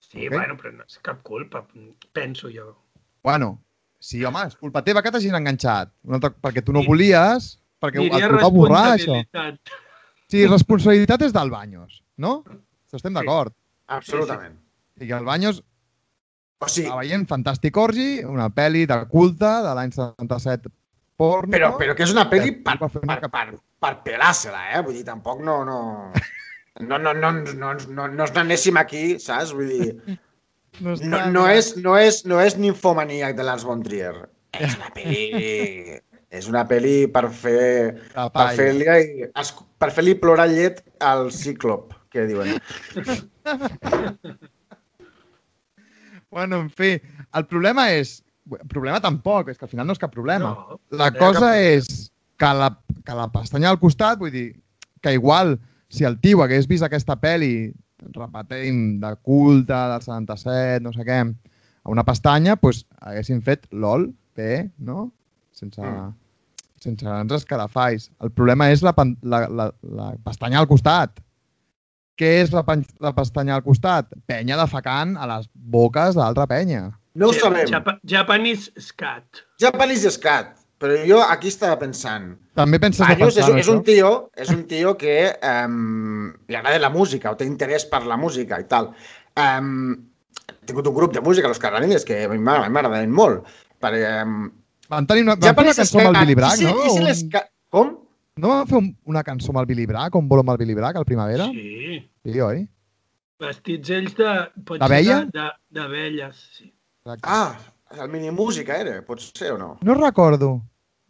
Sí, Ok. bueno, però no és cap culpa, penso jo. Bueno, sí, home, és culpa teva que t'hagin enganxat. Una altra, perquè tu no Sí. volies, perquè Diria et va borrar, això. Sí, responsabilitat és del Baños, no? Això estem Sí. d'acord. Absolutament. I que el Baños O sigui, estava veient Fantàstic Orgy, una pel·li de culte de l'any 77 porno. però, però que és una pel·li per, per, per, per pelar-se-la, eh? Vull dir, tampoc no... No, no, no, no, no, no, no ens n'anéssim aquí, saps? Vull dir, No, no, no, és, no, és, no és ninfomaníac de Lars von Trier. És una pel·li... És una pel·li per fer... Per fer-li per fer plorar llet al cíclop, que diuen. Bueno, en fi, el problema és... Problema tampoc, és que al final no és cap problema. No, La cosa cap- és que la, que la pestanya al costat, vull dir, que igual si el tio hagués vist aquesta pel·li repetint de culte del 77, no sé què, a una pestanya, doncs haguessin fet LOL, bé, no? Sense, Mm. sense grans escarafalls. El problema és la, la, la, la pestanya al costat. Què és la, la pestanya al costat? Penya defecant a les boques d'altra penya. No ho Ja- sabem. Japa Japanese Scat. Japanese Scat. Però jo aquí estava pensant. També penses Baños és, defensar és un tio, és un tio que um, li agrada la música o té interès per la música i tal. Um, he tingut un grup de música, los Carradines, que a mi m'agra- m'agraden molt. Perquè, um, Van tenir una, van fer una cançó amb el Billy Bragg, sí, no? I si Un- l'esca... Com? No van fer un, una cançó amb el Billy Bragg, on vol amb el Billy Bragg, al Primavera? Sí. Sí, oi? Vestits ells D'abella? de- de- D'abelles, sí. Exacte. Ah, el minimúsica era, pot ser o no? No recordo.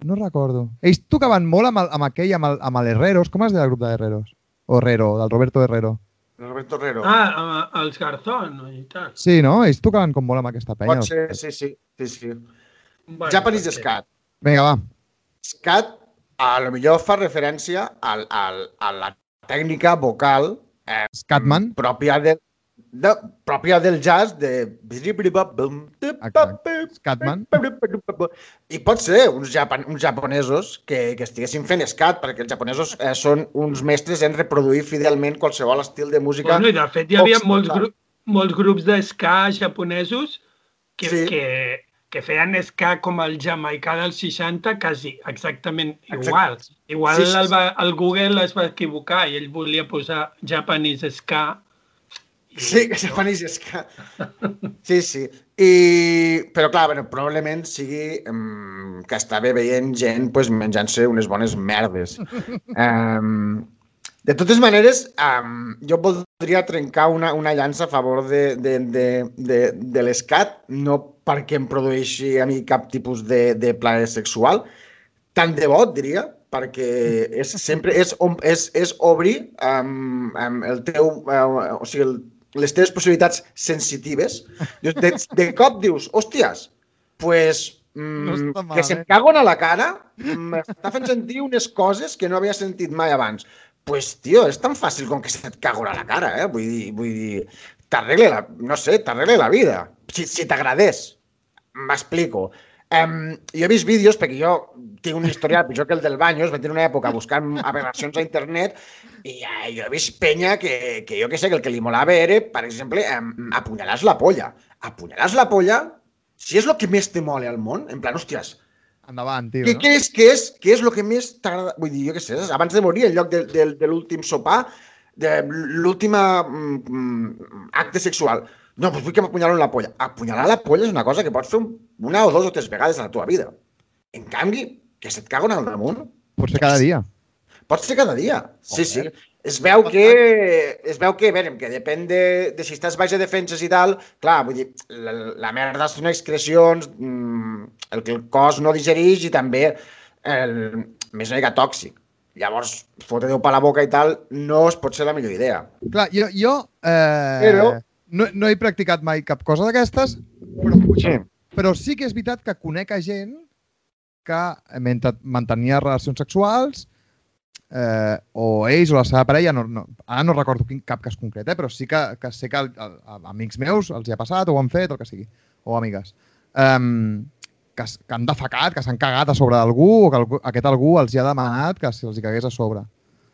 No recordo. Ells tocaven molt amb, el, amb aquell, amb el, amb l'Herreros. Com es deia el grup de Herreros? O Herrero, del Roberto Herrero. Roberto Herrero. Ah, amb els Garzón i tal. Sí, no? Ells tocaven com molt amb aquesta penya. pot ser, sí, sí. sí, sí. Bueno, Japanese. Scat. Vinga, va. Scat a lo millor fa referència al, al, a la tècnica vocal eh, Scatman. pròpia del, de, pròpia del jazz de... Scatman. I pot ser uns, japan, uns japonesos que, que estiguessin fent scat, perquè els japonesos eh, són uns mestres en reproduir fidelment qualsevol estil de música. Bueno, i de fet hi havia molts, gru molts grups de ska japonesos que, Sí. que, que feien ska com el jamaicà dels 60 quasi exactament Exacte. igual. Igual Sí, sí, el, va, el Google es va equivocar i ell volia posar Japanese ska. Sí, que Japanese scat. Sí, sí. I, però clar, bueno, probablement sigui um, que estava veient gent pues, menjant-se unes bones merdes. Um, de totes maneres, um, jo voldria trencar una, una llança a favor de, de, de, de, de l'escat, no perquè em produeixi a mi cap tipus de, de plaer sexual, tant de bo, diria, perquè és, sempre és, és, és obrir um, um, el teu, uh, o sigui, el, les teves possibilitats sensitives. De, de cop dius, hòsties, pues, mm, No que se'm caguen a la cara m'està fent sentir unes coses que no havia sentit mai abans. Pues, tio, és tan fàcil com que se't cago a la cara, eh? Vull dir, vull dir t'arregle la, no sé, t'arregle la vida. Si, si t'agradés. M'explico. Um, jo he vist vídeos, perquè jo tinc un historial pitjor que el del Baños, vaig tenir una època buscant aberracions a internet i eh, jo he vist penya que, que jo que sé, que el que li molava era, per exemple, um, apunyalar la polla. Apunyalar la polla, si és el que més te mole al món, en plan, hòsties, Endavant, tio. què, No? què, és, què, és, què és el que més t'agrada? Vull dir, jo què sé, abans de morir, en lloc de, de, de l'últim sopar, de l'última mm, mm, acte sexual. No, doncs vull que m'apunyalen la polla. Apunyalar la polla és una cosa que pots fer un- una o dos o tres vegades a la teva vida. En canvi, que se't cago al damunt, Pot ser cada dia. pot ser cada dia. Sí, sí. Es veu que, es veu que, bé, que depèn de, de si estàs baix de defenses i tal, clar, vull dir, la, la merda són excrecions, mm, el que el cos no digereix i també el, més una mica tòxic. Llavors, fotre Déu per la boca i tal no es pot ser la millor idea. Clar, jo, jo eh, Però- no, no he practicat mai cap cosa d'aquestes, però, Sí. però sí que és veritat que conec a gent que mentre mantenia relacions sexuals eh, o ells o la seva parella, no, no, ara no recordo quin, cap cas concret, eh, però sí que, que sé que el, el, a amics meus els hi ha passat o ho han fet, el que sigui, o amigues, um, que, que han defecat, que s'han cagat a sobre d'algú o que algú, aquest algú els hi ha demanat que se'ls hi cagués a sobre.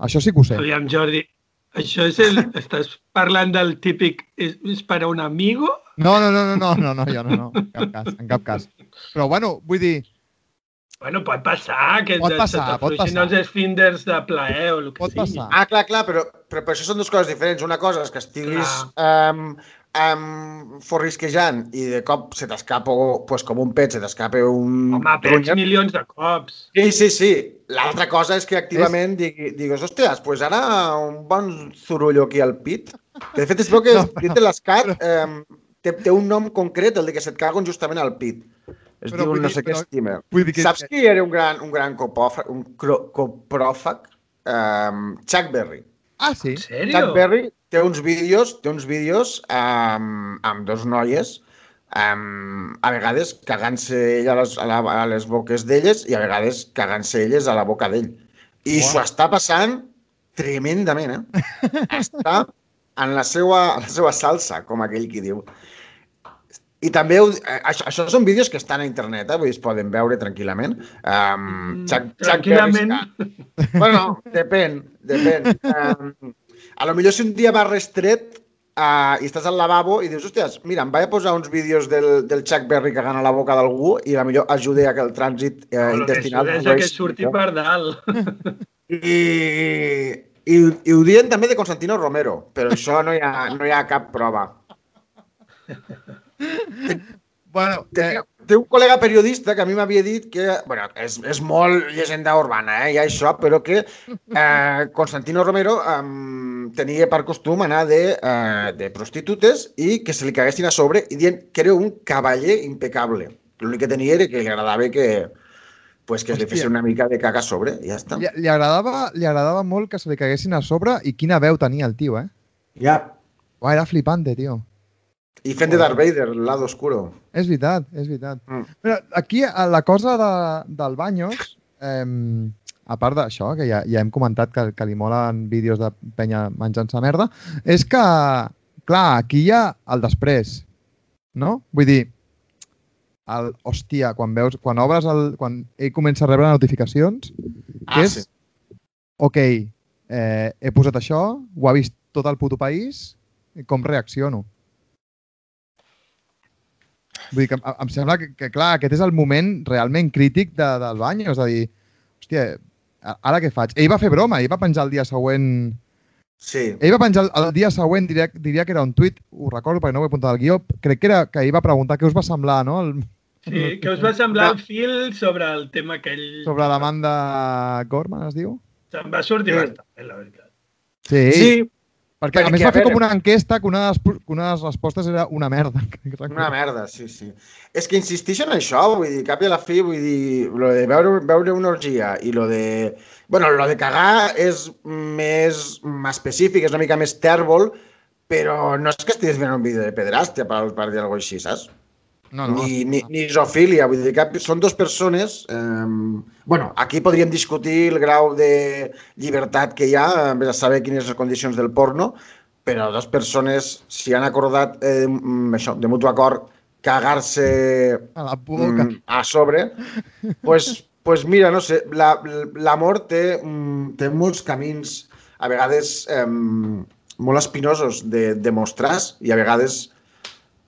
Això sí que ho sé. Aviam, Jordi, això és el... Estàs parlant del típic... És, és per a un amigo? No, no, no, no, no, no, no, jo no, no, en cap cas, en cap cas. Però bueno, vull dir, Bueno, pot passar, que Pot passar, se pot t'afluixin passar. els esfínders de plaer o el que pot sigui. passar. Ah, clar, clar, però, però, però això són dues coses diferents. Una cosa és que estiguis um, um, forrisquejant i de cop se t'escapa, pues, com un pet, se t'escapa un... Home, pets milions de cops. Sí, sí, sí. L'altra cosa és que activament digui, digues, hòsties, pues ara un bon sorollo aquí al pit. Que de fet es veu que No, dit de l'escat eh, té, té un nom concret, el de que se't caguen justament al pit. Es Però diu no dir- sé què estima. que- Saps qui era un gran, un gran copòfag, un cro, copròfag? Um, Chuck Berry. Ah, sí? En sèrio? Chuck Berry té uns vídeos, té uns vídeos um, amb dos noies um, a vegades cagant-se ell a les, a, la, a les boques d'elles i a vegades cagant-se elles a la boca d'ell. I s'ho està passant tremendament, eh? Està en la seva, en la seva salsa, com aquell qui diu. I també, ho- eh, això, això són vídeos que estan a internet, eh? vull dir, es poden veure tranquil·lament. Um, Chuck, Chuck tranquil·lament. Està- Bueno, depèn, depèn. Um, a lo millor si un dia vas restret uh, i estàs al lavabo i dius, hòsties, mira, em vaig a posar uns vídeos del, del Chuck Berry cagant a la boca d'algú i a lo millor ajude a que el trànsit eh, que intestinal... és flueixi que surti millor. per dalt. I, i, I ho diuen també de Constantino Romero, però això no hi ha, no hi ha cap prova. Bueno, Té, eh, té un col·lega periodista que a mi m'havia dit que, bueno, és, és molt llegenda urbana, eh, i això, però que eh, Constantino Romero eh, tenia per costum anar de, eh, de prostitutes i que se li caguessin a sobre i dient que era un cavaller impecable. L'únic que tenia era que li agradava que, pues, que es li Hòstia. fes una mica de caca a sobre i ja està. li, li, agradava, li agradava molt que se li caguessin a sobre i quina veu tenia el tio, eh? Ja. Uah, era flipante, tio. I fent de Darth Vader, el lado oscuro. És veritat, és veritat. Mm. Però aquí, a la cosa de, del Banyos, eh, a part d'això, que ja, ja hem comentat que, que li molen vídeos de penya menjant-se merda, és que, clar, aquí hi ha el després, no? Vull dir, el, hòstia, quan veus, quan obres el, quan ell comença a rebre notificacions, Ah, és, ok, eh, he posat això, ho ha vist tot el puto país, com reacciono? Vull dir que em, em sembla que, que, clar, aquest és el moment realment crític de, del bany, és a dir, hòstia, ara què faig? Ell va fer broma, ell va penjar el dia següent... Sí. Ell va penjar el, el dia següent, diria, diria que era un tuit, ho recordo perquè no ho he apuntat al guió, crec que era que ell va preguntar què us va semblar, no? El, Sí, que us va semblar el fil sobre el tema aquell... sobre l'Amanda Gorman, es diu? Se'm va sortir Sí. bastant bé, la veritat. Sí, Sí, perquè, a més perquè, va fer com una enquesta que una de, les, que una de les respostes era una merda. Una merda, sí, sí. És que insisteixen en això, vull dir, cap i a la fi, vull dir, lo de veure, veure una orgia i lo de... Bueno, lo de cagar és més mm, específic, és una mica més tèrbol, però no és que estiguis veient un vídeo de pederàstia, per, per dir alguna cosa així, saps? No, no. ni, ni, ni isofília, vull dir que són dos persones... Eh, bueno, aquí podríem discutir el grau de llibertat que hi ha, a saber quines les condicions del porno, però dos persones, si han acordat eh, mm, això, de mutu acord, cagar-se A la boca. mm, a sobre, pues, pues mira, no sé, la- l'amor té, mm, té molts camins, a vegades eh, molt espinosos de, de mostrar i a vegades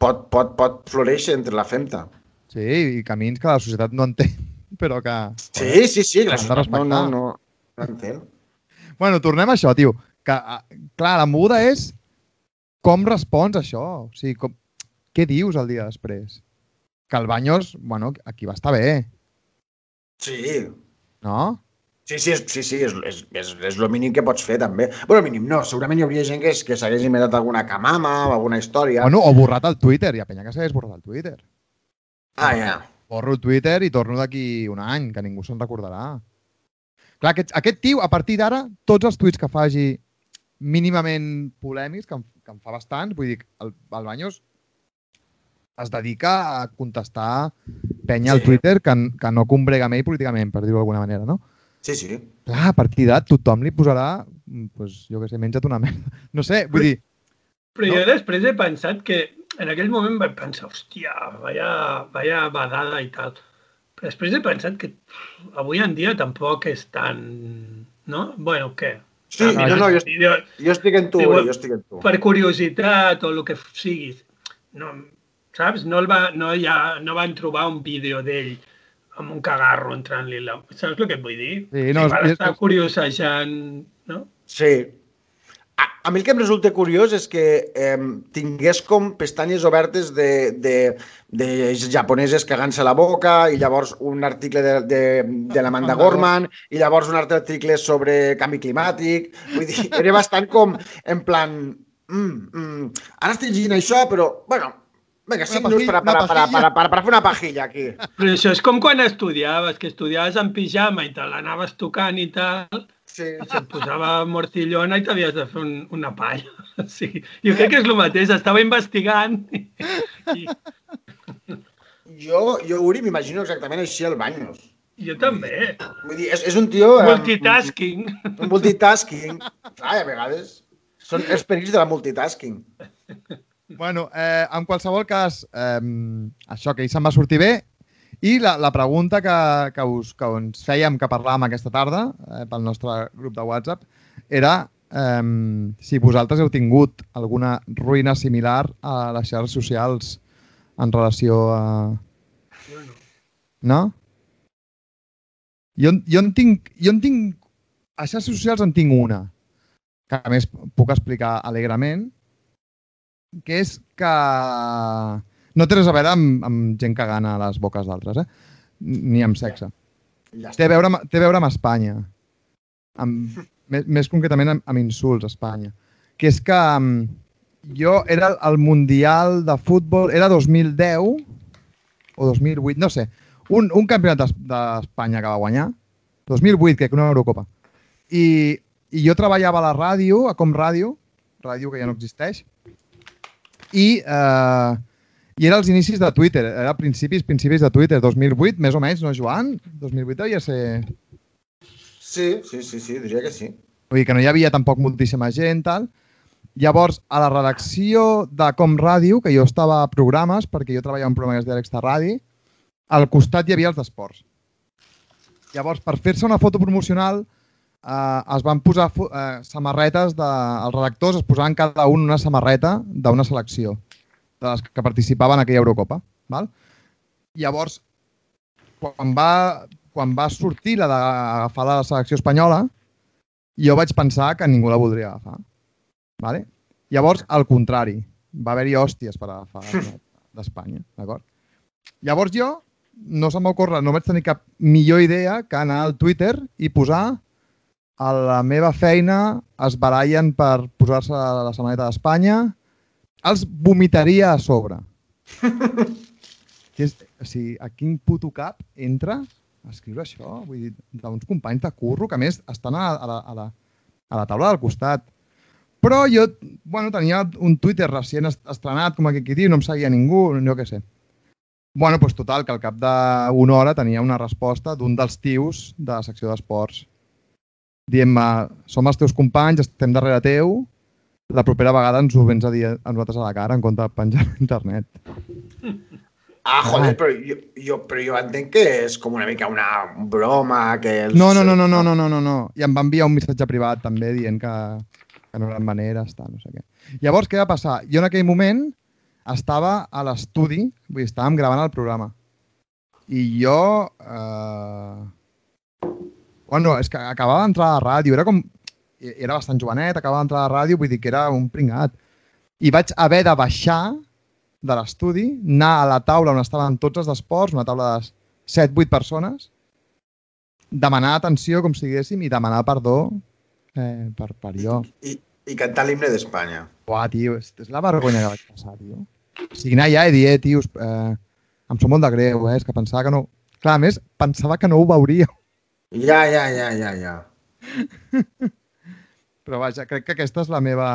pot, pot, pot floréixer entre la femta. Sí, i camins que la societat no entén, però que... Sí, sí, sí, la societat no, no, no, no entén. Bueno, tornem a això, tio. Que, ah, clar, la moguda és com respons a això. O sigui, com... què dius el dia després? Que el Banyos, bueno, aquí va estar bé, Sí, no? Sí, sí, és, sí, sí és, és, és, és el mínim que pots fer, també. Bueno, mínim no, segurament hi hauria gent que, que s'hagués inventat alguna camama o alguna història. Bueno, o borrat el Twitter. Hi ha penya que s'hagués borrat el Twitter. Ah, ja. Borro el Twitter i torno d'aquí un any, que ningú se'n recordarà. Clar, aquest, aquest tio, a partir d'ara, tots els tuits que faci mínimament polèmics, que en, que en fa bastants, vull dir, el, el Banyos es dedica a contestar penya al Sí. Twitter que, que no combrega ell políticament, per dir-ho d'alguna manera, no? Sí, sí. Clar, a partir d'ara tothom li posarà, mm, pues, jo què sé, menja't una merda. No sé, vull dir, Però No? jo després he pensat que en aquell moment vaig pensar, hòstia, vaya, vaya badada i tal. Però després he pensat que avui en dia tampoc és tan... No? Bueno, què? Sí, Ah, no, no, jo, jo, jo estic en tu, eh, jo estic en tu. per curiositat o el que sigui. No, saps? No, el va, no, ja, no van trobar un vídeo d'ell amb un cagarro entrant-li la... Saps el que et vull dir? Sí, no, per és- estar curiosejant, no? Sí. A, a mi el que em resulta curiós és que eh, tingués com pestanyes obertes de, de, de japoneses cagant-se la boca i llavors un article de, de, de l'Amanda Gorman i llavors un altre article sobre canvi climàtic. Vull dir, era bastant com en plan... Mm, mm, ara estic llegint això, però, bueno, vinga, cinc Una minuts per, a- per, per, per, per, per fer una pajilla aquí. Però això és com quan estudiaves, que estudiaves en pijama i te l'anaves tocant i tal, Sí. i se't posava mortillona i t'havies de fer un, una palla. Sí, jo crec que és el mateix, estava investigant i Jo, jo Uri, m'imagino exactament així al Banyos. jo també. Vull dir, és, és un tio... eh, Multitasking. Un multitasking. Clar, a vegades són els perills de la multitasking. Bueno, eh, en qualsevol cas, eh, això que ell se'n va sortir bé i la, la pregunta que, que, us, que ens fèiem, que parlàvem aquesta tarda eh, pel nostre grup de WhatsApp era eh, si vosaltres heu tingut alguna ruïna similar a les xarxes socials en relació a... Jo no. No? Jo, jo, en tinc, jo en tinc... A xarxes socials en tinc una, que a més puc explicar alegrement, que és que no té res a veure amb, amb gent cagant a les boques d'altres, eh? ni amb sexe. Ja Té a veure, amb- té a veure amb Espanya. Amb, més, més concretament amb, amb insults a Espanya. Que és que um, jo era el, Mundial de Futbol, era 2010 o 2008, no sé, un, un campionat d'Es- d'Espanya que va guanyar, 2008, crec, una Eurocopa. I, I jo treballava a la ràdio, a Com Ràdio, ràdio que ja no existeix, i, eh, i era als inicis de Twitter, era principis, principis de Twitter, 2008, més o menys, no, Joan? 2008 devia ser... Sí, sí, sí, sí, diria que sí. Vull dir que no hi havia tampoc moltíssima gent, tal. Llavors, a la redacció de Com Ràdio, que jo estava a programes, perquè jo treballava en un programa que es deia Extra Ràdio, al costat hi havia els d'esports. Llavors, per fer-se una foto promocional, eh, es van posar eh, samarretes, de, els redactors es posaven cada un una samarreta d'una selecció, de les que participaven en aquella Eurocopa. Val? Llavors, quan va, quan va sortir la d'agafar la selecció espanyola, jo vaig pensar que ningú la voldria agafar. Vale? Llavors, al contrari, va haver-hi hòsties per agafar d'Espanya, d'acord? Llavors jo, no se m'ocorre, no vaig tenir cap millor idea que anar al Twitter i posar a la meva feina es barallen per posar-se la samarreta d'Espanya, els vomitaria a sobre. que és, o sigui, a quin puto cap entra a escriure això? Vull dir, d'uns companys de curro que a més estan a, a, la, a, la, a la taula del costat. Però jo, bueno, tenia un Twitter recient est- estrenat, com aquí diu, no em seguia ningú, jo què sé. Bueno, doncs total, que al cap d'una hora tenia una resposta d'un dels tios de la secció d'esports dient-me, som els teus companys, estem darrere teu, la propera vegada ens ho vens a dir a nosaltres a la cara en compte de penjar a internet. Ah, joder, però jo, jo, però jo entenc que és com una mica una broma, que... Els... No, no, no, no, no, no, no, no, no. I em va enviar un missatge privat també dient que, que no eren maneres, tal, no sé què. Llavors, què va passar? Jo en aquell moment estava a l'estudi, vull dir, estàvem gravant el programa. I jo... Eh... Bueno, és que acabava d'entrar a la ràdio, era com... Era bastant jovenet, acabava d'entrar a la ràdio, vull dir que era un pringat. I vaig haver de baixar de l'estudi, anar a la taula on estaven tots els d'esports, una taula de 7-8 persones, demanar atenció, com si diguéssim, i demanar perdó eh, per, per jo. I, I cantar l'himne d'Espanya. Uah, tio, és, és la vergonya que vaig passar, tio. O sigui, anar allà i dir, eh, tios, eh, em sap molt de greu, eh, és que pensava que no... Clar, més, pensava que no ho veuria. Ja, ja, ja, ja, ja. Però vaja, crec que aquesta és la meva,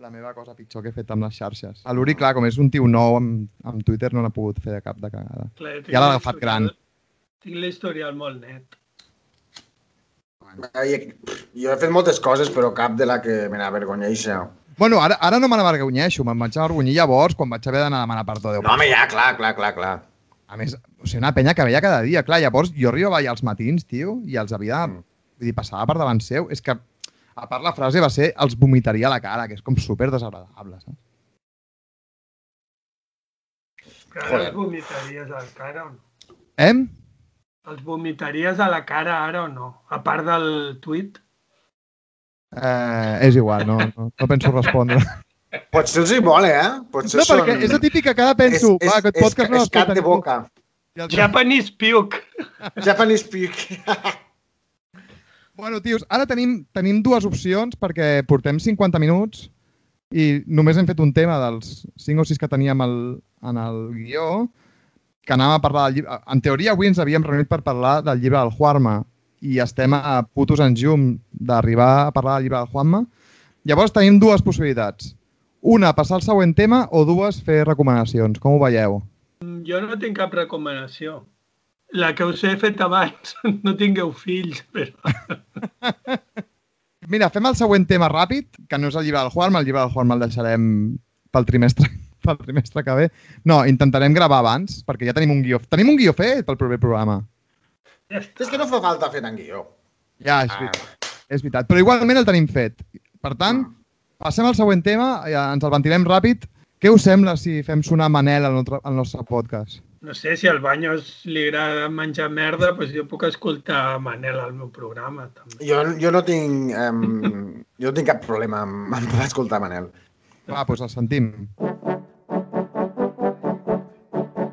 la meva cosa pitjor que he fet amb les xarxes. A l'Uri, clar, com és un tio nou amb, amb Twitter, no n'ha pogut fer de cap de cagada. Clar, Ja l'ha la agafat gran. Tinc l'historial molt net. Jo he fet moltes coses, però cap de la que me n'avergonyeixa. Bueno, ara, ara no me n'avergonyeixo, me'n vaig avergonyir llavors quan vaig haver d'anar a demanar perdó. Déu. No, home, ja, clar, clar, clar, clar. A més, o sigui, una penya que veia cada dia. Clar, llavors jo arribava allà als matins, tio, i els havia de... Mm. Vull dir, passava per davant seu. És que, a part la frase va ser els vomitaria a la cara, que és com super desagradable, saps? Però ara Joder. els vomitaries a la cara o no? Eh? Els vomitaries a la cara ara o no? A part del tuit? eh és igual, no, no, no penso respondre. Potser els hi mola, eh? Potser No, perquè és la típica que ara penso, és, va, aquest és, podcast no és, és cap l'escolta de ningú. boca. El- Japanese puke. Japanese speak. Bueno, tios, ara tenim, tenim dues opcions perquè portem 50 minuts i només hem fet un tema dels 5 o 6 que teníem al, en el guió, que anàvem a parlar del llibre. En teoria, avui ens havíem reunit per parlar del llibre del Juanma i estem a putos en llum d'arribar a parlar del llibre del Juanma. Llavors tenim dues possibilitats. Una, passar al següent tema, o dues, fer recomanacions. Com ho veieu? Jo no tinc cap recomanació. La que us he fet abans, no tingueu fills, però... Mira, fem el següent tema ràpid, que no és el llibre del Juanma, el llibre del Juanma el deixarem pel trimestre, pel trimestre que ve. No, intentarem gravar abans, perquè ja tenim un guió. Tenim un guió fet pel proper programa. Ja. És que no fa falta fer en guió. Ja, és veritat. És veritat. Però igualment el tenim fet. Per tant, passem al següent tema, ja ens el ventilem ràpid. Què us sembla si fem sonar Manel al nostre, al nostre podcast? No sé, si al Banyos li agrada menjar merda, doncs jo puc escoltar Manel al meu programa, també. Jo, jo no tinc... Um, jo no tinc cap problema amb, amb poder escoltar Manel. Va, doncs el sentim.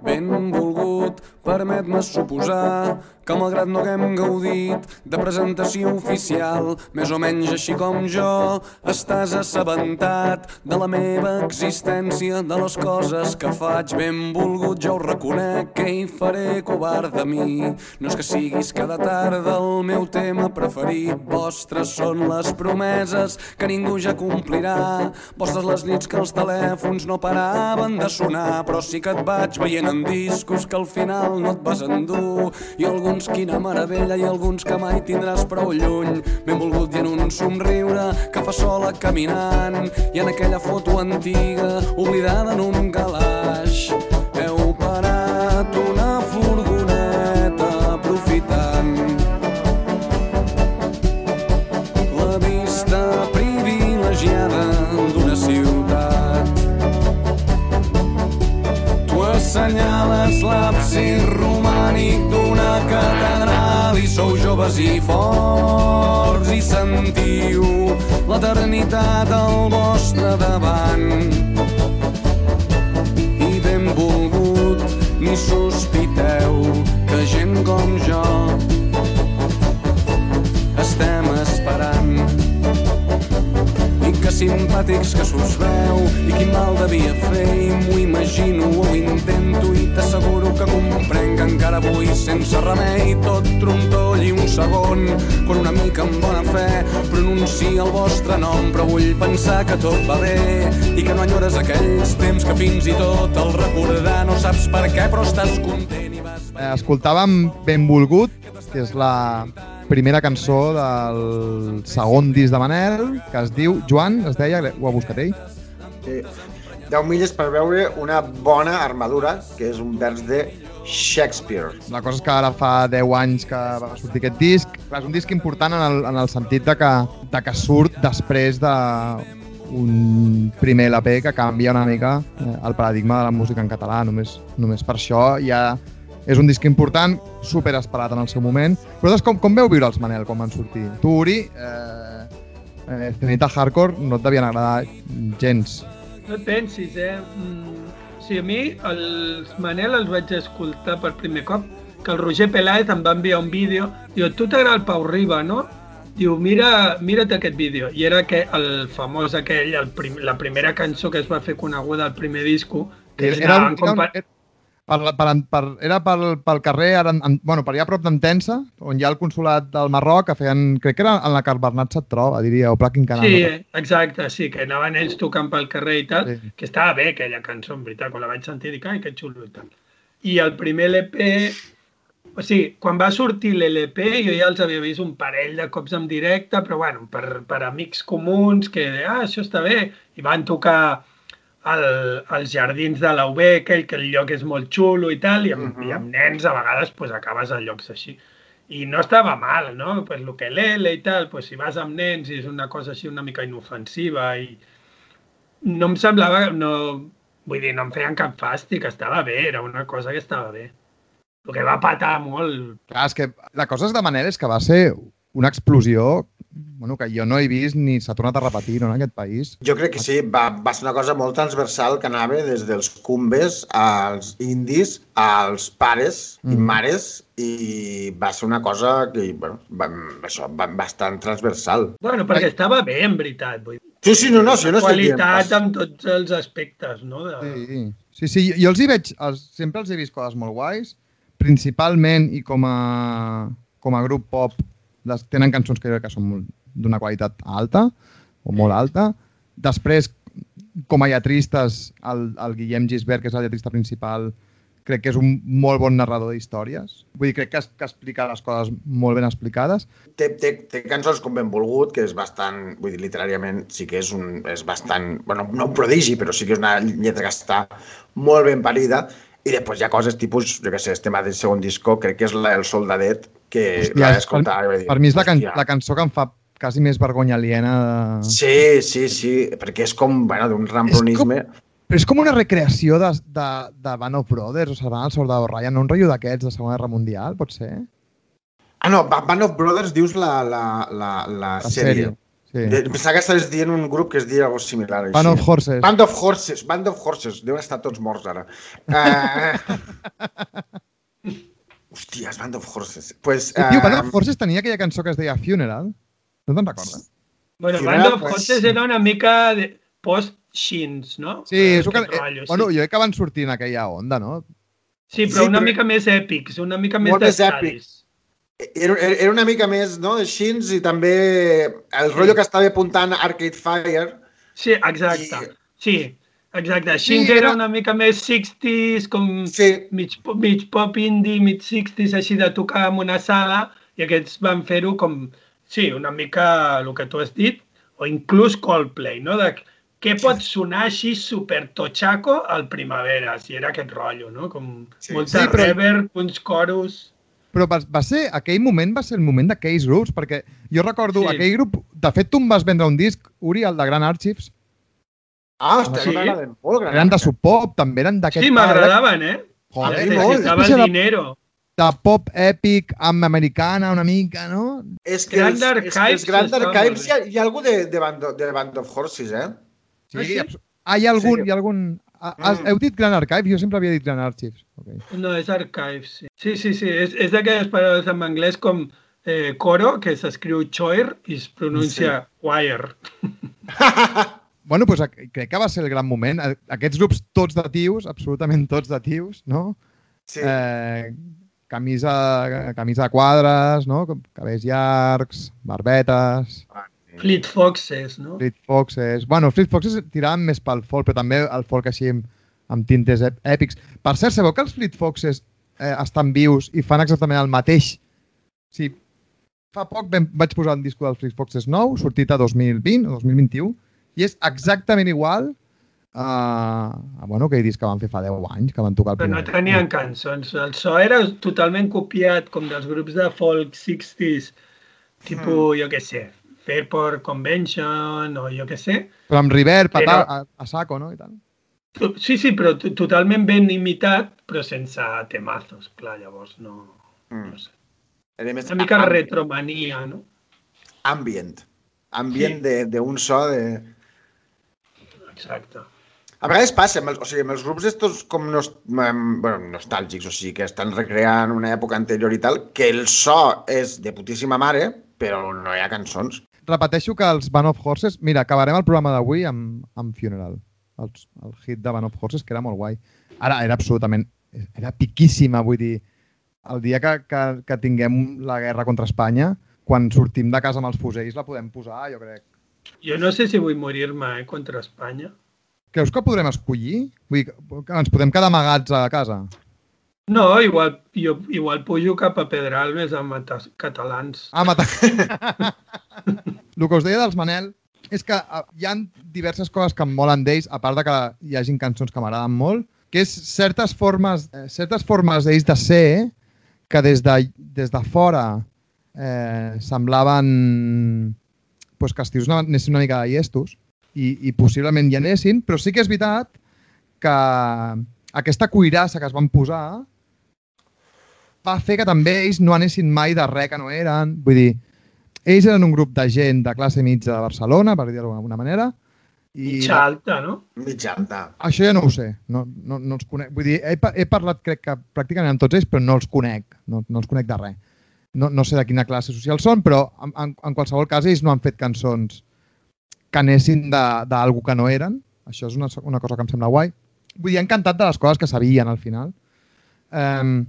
Benvolgut, permet-me suposar que malgrat no haguem gaudit de presentació oficial, més o menys així com jo, estàs assabentat de la meva existència, de les coses que faig. Benvolgut, jo ho reconec, que hi faré covard de mi. No és que siguis cada tarda el meu tema preferit, vostres són les promeses que ningú ja complirà, vostres les nits que els telèfons no paraven de sonar, però sí que et vaig veient en discos que al final no et vas endur, i alguns quina meravella i alguns que mai tindràs prou lluny. Ben volgut i en un somriure que fa sola caminant i en aquella foto antiga oblidada en un calaix. Heu parat una furgoneta aprofitant la vista privilegiada d'una ciutat. Tu assenyales l'absis romànic d'una sou joves i forts i sentiu l'eternitat al vostre davant. I benvolgut, ni sospiteu que gent com jo estem simpàtics que s'us veu i quin mal devia fer i m'ho imagino o intento i t'asseguro que comprenc que encara avui sense remei tot trontoll i un segon quan una mica amb bona fe pronuncia el vostre nom. Però vull pensar que tot va bé i que no enyores aquells temps que fins i tot el recordar no saps per què però estàs content i vas Eh, escoltàvem Benvolgut, que és la primera cançó del segon disc de Manel, que es diu Joan, es deia, ho ha buscat ell. Sí. 10 milles per veure una bona armadura, que és un vers de Shakespeare. La cosa és que ara fa 10 anys que va sortir aquest disc. Clar, és un disc important en el, en el sentit de que, de que surt després de un primer LP que canvia una mica eh, el paradigma de la música en català. Només, només per això ja és un disc important, super esperat en el seu moment. Vosaltres com, com veu viure els Manel quan van sortir? Tu, Uri, eh, eh, Cenita Hardcore no et devien agradar gens. No et pensis, eh? Mm, sí, a mi els Manel els vaig escoltar per primer cop, que el Roger Peláez em va enviar un vídeo, diu, tu t'agrada el Pau Riba, no? Diu, mira, mira't aquest vídeo. I era que el famós aquell, el prim, la primera cançó que es va fer coneguda al primer disco, que Era, era, anaven com per... era, per, per, per, era pel, pel carrer, ara, en, bueno, per allà a prop d'Entensa, on hi ha el consulat del Marroc, que feien, crec que era en la que el Bernat se't troba, diria, o Pla Quincanal. Sí, exacte, sí, que anaven ells tocant pel carrer i tal, sí. que estava bé aquella cançó, en veritat, quan la vaig sentir dic, ai, que xulo i tal. I el primer LP, o sigui, quan va sortir l'LP jo ja els havia vist un parell de cops en directe, però bueno, per, per amics comuns que, ah, això està bé, i van tocar al, als jardins de la UB, aquell que el lloc és molt xulo i tal, i amb, uh -huh. i amb nens a vegades pues, acabes a llocs així. I no estava mal, no? Pues l'ukelele i tal, pues, si vas amb nens i és una cosa així una mica inofensiva i no em semblava, no, vull dir, no em feien cap fàstic, estava bé, era una cosa que estava bé. El que va patar molt, Clar, és que la cosa és de Manel és que va ser una explosió bueno, que jo no he vist ni s'ha tornat a repetir no, en aquest país. Jo crec que sí, va, va ser una cosa molt transversal que anava des dels cumbes als indis, als pares i Mm. mares i va ser una cosa que, bueno, va, això, va, bastant transversal. bueno, perquè estava bé, en veritat, vull dir. Sí, sí, no, no, si no qualitat amb tots els aspectes, no? De... Sí, sí, sí jo els hi veig, els, sempre els he vist coses molt guais, principalment i com a, com a grup pop les, tenen cançons que que són d'una qualitat alta o molt alta. Després, com a lletristes, el, el Guillem Gisbert, que és el lletrista principal, crec que és un molt bon narrador d'històries. Vull dir, crec que, que explica les coses molt ben explicades. Té, té, té cançons com Benvolgut, que és bastant, vull dir, literàriament sí que és, un, és bastant, bueno, no un prodigi, però sí que és una lletra que està molt ben parida. I després hi ha coses tipus, jo què sé, el tema del segon disco, crec que és la, el Soldadet, que Hòstia, és- escoltat. i vaig dir, Per mi és la, can "Hòstia". la cançó que em fa quasi més vergonya aliena. De... Sí, sí, sí, perquè és com, bueno, d'un ramplonisme. Però és com una recreació de, de, de Band of Brothers, o Salvant el Soldado Ryan, no un rotllo d'aquests de Segona Guerra Mundial, pot ser? Ah, no, Band of Brothers dius la, la, la, la, La sèrie. Sí. De, pensava que estaves dient un grup que es diria alguna similar. Així. Band of Horses. Band of Horses, Band of Horses. Deuen estar tots morts ara. Uh... Hòsties, Band of Horses. Pues, Uh, Tio, Band of Horses tenia aquella cançó que es deia Funeral. No te'n recordes? Bueno, Sí, Band era, of pues, Horses era una mica de post-Shins, no? Sí, és que, rotllo, eh, bueno, sí. jo crec que van sortir en aquella onda, no? Sí, però Sí, una però- mica més èpics, una mica més d'estadis. era, era una mica més no, de Shins i també el rotllo que estava apuntant Arcade Fire. Sí, exacte. I- Sí, exacte. Sí, Shins era una mica més 60s, com Sí, mig, pop- mig pop indie, mig 60s, així de tocar en una sala, i aquests van fer-ho com, sí, una mica el que tu has dit, o inclús Coldplay, no? De què pot sonar així super tochaco al primavera, si era aquest rotllo, no? Com Sí. molta Sí, però- reverb, uns coros... Però va, va ser, aquell moment va ser el moment d'aquells grups, perquè jo recordo Sí. aquell grup... De fet, tu em vas vendre un disc, Uri, el de Gran Archives, Ah, hòstia, Sí. sí. m'agraden molt. gran. eren de Sub Pop, també eren d'aquest... Sí, m'agradaven, eh? Joder, Sí, molt. Estava Espècie el de- dinero. De pop èpic amb americana una mica, no? És que Grand és, Archives els Grand Archives hi ha, hi ha algú de, de, Band of, de Band of Horses, eh? Sí, Ah, sí? Ah, hi ha algun... Sí. Hi ha algun... Ah, has- Mm. Heu dit Gran Archive? Jo sempre havia dit Gran Archives. Okay. No, és Archives, sí. Sí, sí, sí. És, és d'aquelles paraules en anglès com eh, coro, que s'escriu choir i es pronuncia sí. wire. Bueno, doncs ac- crec que va ser el gran moment. A- Aquests grups tots de tios, absolutament tots de tios, no? Sí. Eh, camisa, camisa de quadres, no? Com Cabells llargs, barbetes, Fleet Foxes, no? Fleet Foxes... Bueno, Fleet Foxes tiraven més pel folk, però també el folk així amb, amb tintes èpics. Per cert, sabeu que els Fleet Foxes eh, estan vius i fan exactament el mateix? Sí, fa poc vam, vaig posar un disco dels Fleet Foxes nou, sortit a 2020 o 2021, i és exactament igual a, a bueno, aquell disc que van fer fa 10 anys, que van tocar el Però no primer. tenien cançons. El so era totalment copiat, com dels grups de folk 60s, tipus, jo què sé, Fairport Convention o jo què sé. Però amb reverb, a, Però- a, a saco, no? I tal. Sí, sí, però to- totalment ben imitat, però sense temazos, clar, llavors no, Mm. no sé. Era més Una mica am- retromania, no? Ambient. Ambient Sí. de- d'un so de... Exacte. A vegades passa, amb els, o sigui, amb els grups estos com nos, bueno, nostàlgics, o sigui, que estan recreant una època anterior i tal, que el so és de putíssima mare, però no hi ha cançons. Repeteixo que els Band of Horses... Mira, acabarem el programa d'avui amb, amb Funeral, el, el hit de Band of Horses, que era molt guai. Ara era absolutament... Era piquíssima, vull dir, el dia que, que, que tinguem la guerra contra Espanya, quan sortim de casa amb els fusells la podem posar, jo crec. Jo no sé si vull morir-me eh, contra Espanya. Creus que podrem escollir? Vull dir, que- ens podem quedar amagats a casa? No, igual, jo igual pujo cap a Pedralbes a matar catalans. Ah, matar. el que us deia dels Manel és que eh, hi ha diverses coses que em molen d'ells, a part de que hi hagin cançons que m'agraden molt, que és certes formes, eh, certes formes d'ells de ser que des de, des de fora eh, semblaven pues, que els tios anessin una mica de llestos i, i possiblement hi anessin, però sí que és veritat que aquesta cuirassa que es van posar va fer que també ells no anessin mai de res que no eren. Vull dir, ells eren un grup de gent de classe mitja de Barcelona, per dir-ho d'alguna manera, i Mitja alta, no? Mitja alta. això ja no ho sé, no, no, no els conec. Vull dir, he, he parlat crec que pràcticament amb tots ells, però no els conec, no, no els conec de res. No, no sé de quina classe social són, però en, en, en qualsevol cas ells no han fet cançons que anessin d'algú que no eren. Això és una, una cosa que em sembla guai. Vull dir, han cantat de les coses que sabien al final. Um,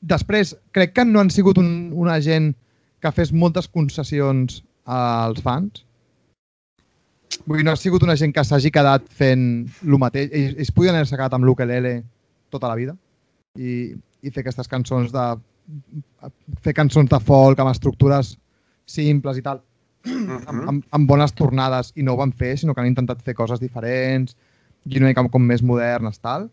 després, crec que no han sigut un, una gent que fes moltes concessions als fans. Vull dir, no ha sigut una gent que s'hagi quedat fent el mateix. Ells, ells podien haver-se quedat amb l'ukelele tota la vida i, i fer aquestes cançons de fer cançons de folk amb estructures simples i tal amb, amb, amb bones tornades i no ho van fer, sinó que han intentat fer coses diferents i una mica com més modernes, tal.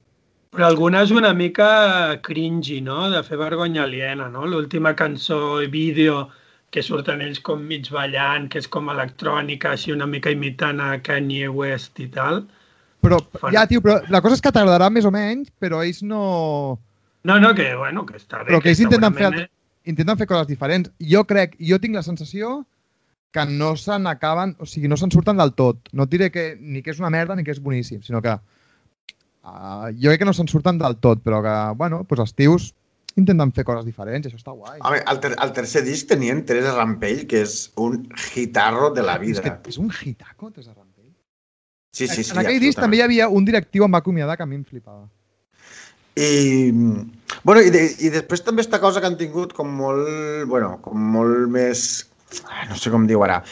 Però algunes una mica cringy, no? De fer vergonya aliena, no? L'última cançó i vídeo que surten ells com mig ballant, que és com electrònica, així una mica imitant a Kanye West i tal. Però, Fan- ja, tio, però la cosa és que t'agradarà més o menys, però ells no... No, no, que, bueno, que està bé. Però que ells intenten fer, segurament, intenten fer coses diferents. Jo crec, jo tinc la sensació que no se n'acaben, o sigui, no se'n surten del tot. No et diré que ni que és una merda ni que és boníssim, sinó que uh, jo crec que no se'n surten del tot, però que, bueno, doncs els tios intenten fer coses diferents això està guai. Home, al, ter al tercer disc tenien Teresa Rampell, que és un gitarro de la és, vida. que és un hitaco, Teresa Rampell. Sí, sí, sí. en aquell disc també hi havia un directiu amb va acomiadar que a mi em flipava. I, bueno, i, de, i després també esta cosa que han tingut com molt, bueno, com molt més, ah, no sé com diu ara,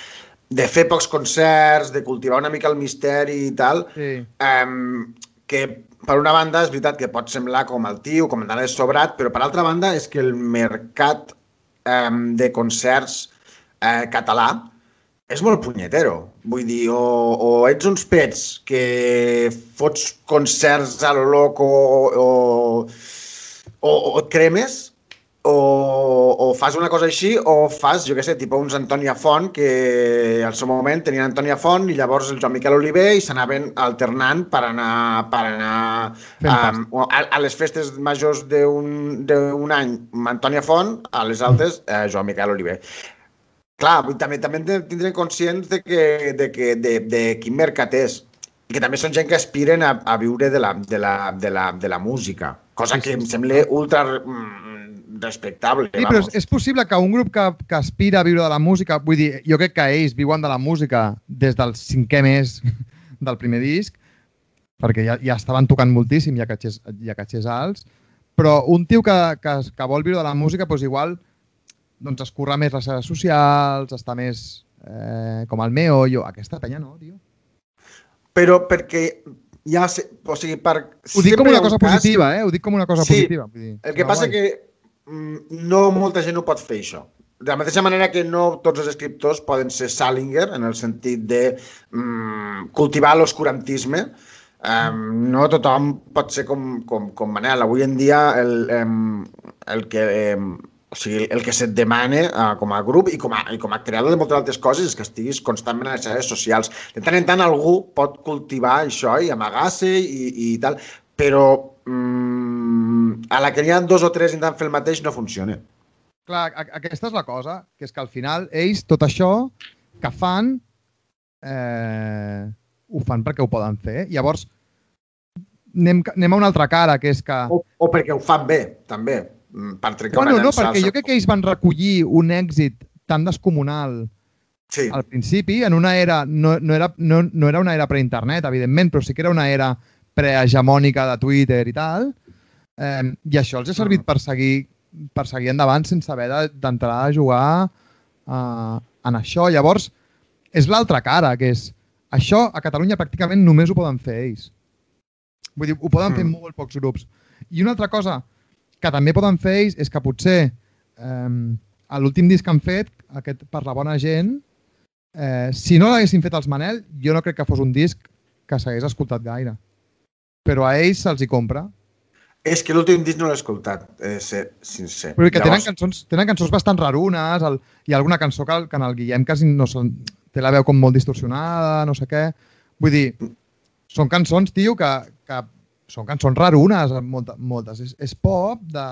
de fer pocs concerts, de cultivar una mica el misteri i tal, Sí. um, que per una banda és veritat que pot semblar com el tio, com anar sobrat, però per altra banda és que el mercat um, de concerts eh, català és molt punyetero. Vull dir, o, o ets uns pets que fots concerts a lo loco o, o, o et cremes o, o fas una cosa així o fas, jo què sé, tipus uns Antònia Font que al seu moment tenien Antònia Font i llavors el Joan Miquel Oliver i s'anaven alternant per anar, per anar um, a, a les festes majors d'un d'un any Antònia Font, a les altres eh, Joan Miquel Oliver. Clar, també també hem de tindre conscients de, que, de, que, de, de quin mercat és i que també són gent que aspiren a, a viure de la, de, la, de, la, de la música, cosa Sí, que em sí. sembla ultra mm, respectable. Sí, però és, és possible que un grup que, que aspira a viure de la música, vull dir, jo crec que ells viuen de la música des del cinquè mes del primer disc, perquè ja, ja estaven tocant moltíssim, ja catxers, ja catxers alts, però un tio que, que, que vol viure de la música, doncs igual doncs escurra més les xarxes socials, està més eh, com el meollo. Aquesta penya no, tio. Però perquè ja... Se, o sigui, per... Ho dic com una un cosa cas- positiva, eh? Ho dic com una cosa Sí, positiva. Vull dir, El que passa guai. que mm, no molta gent ho pot fer, això. De la mateixa manera que no tots els escriptors poden ser Salinger, en el sentit de mm, cultivar l'oscurantisme, um, no tothom pot ser com, com, com Manel. Avui en dia el, um, el que... Um, o sigui, el que se't demana uh, com a grup i com a, i com a creador de moltes altres coses és que estiguis constantment a les xarxes socials. De tant en tant algú pot cultivar això i amagar-se i, i tal, però mm, a la que n'hi ha dos o tres intentant fer el mateix no funciona. Clar, aquesta és la cosa, que és que al final ells tot això que fan eh, ho fan perquè ho poden fer. Llavors, anem, anem a una altra cara, que és que... O, o perquè ho fan bé, també, per trencar Bueno, una no, llança perquè al jo crec que ells van recollir un èxit tan descomunal Sí, al principi, en una era, no, no, era, no, no era una era preinternet, evidentment, però sí que era una era prehegemònica de Twitter i tal, eh, i això els ha servit per seguir, per seguir endavant sense haver de- d'entrar a jugar eh, en això. Llavors, és l'altra cara, que és això a Catalunya pràcticament només ho poden fer ells. Vull dir, ho poden fer Mm. molt pocs grups. I una altra cosa que també poden fer ells és que potser eh, l'últim disc que han fet, aquest per la bona gent, eh, si no l'haguessin fet els Manel, jo no crec que fos un disc que s'hagués escoltat gaire. Però a ells se'ls hi compra. és que l'últim disc no l'he escoltat, he de ser sincer. Però que tenen cançons, tenen cançons bastant rarunes, el, hi ha alguna cançó que, que en el Guillem quasi no se, té la veu com molt distorsionada, no sé què. Vull dir, són cançons, tio, que, que són cançons rarunes, molta, moltes. És, és pop de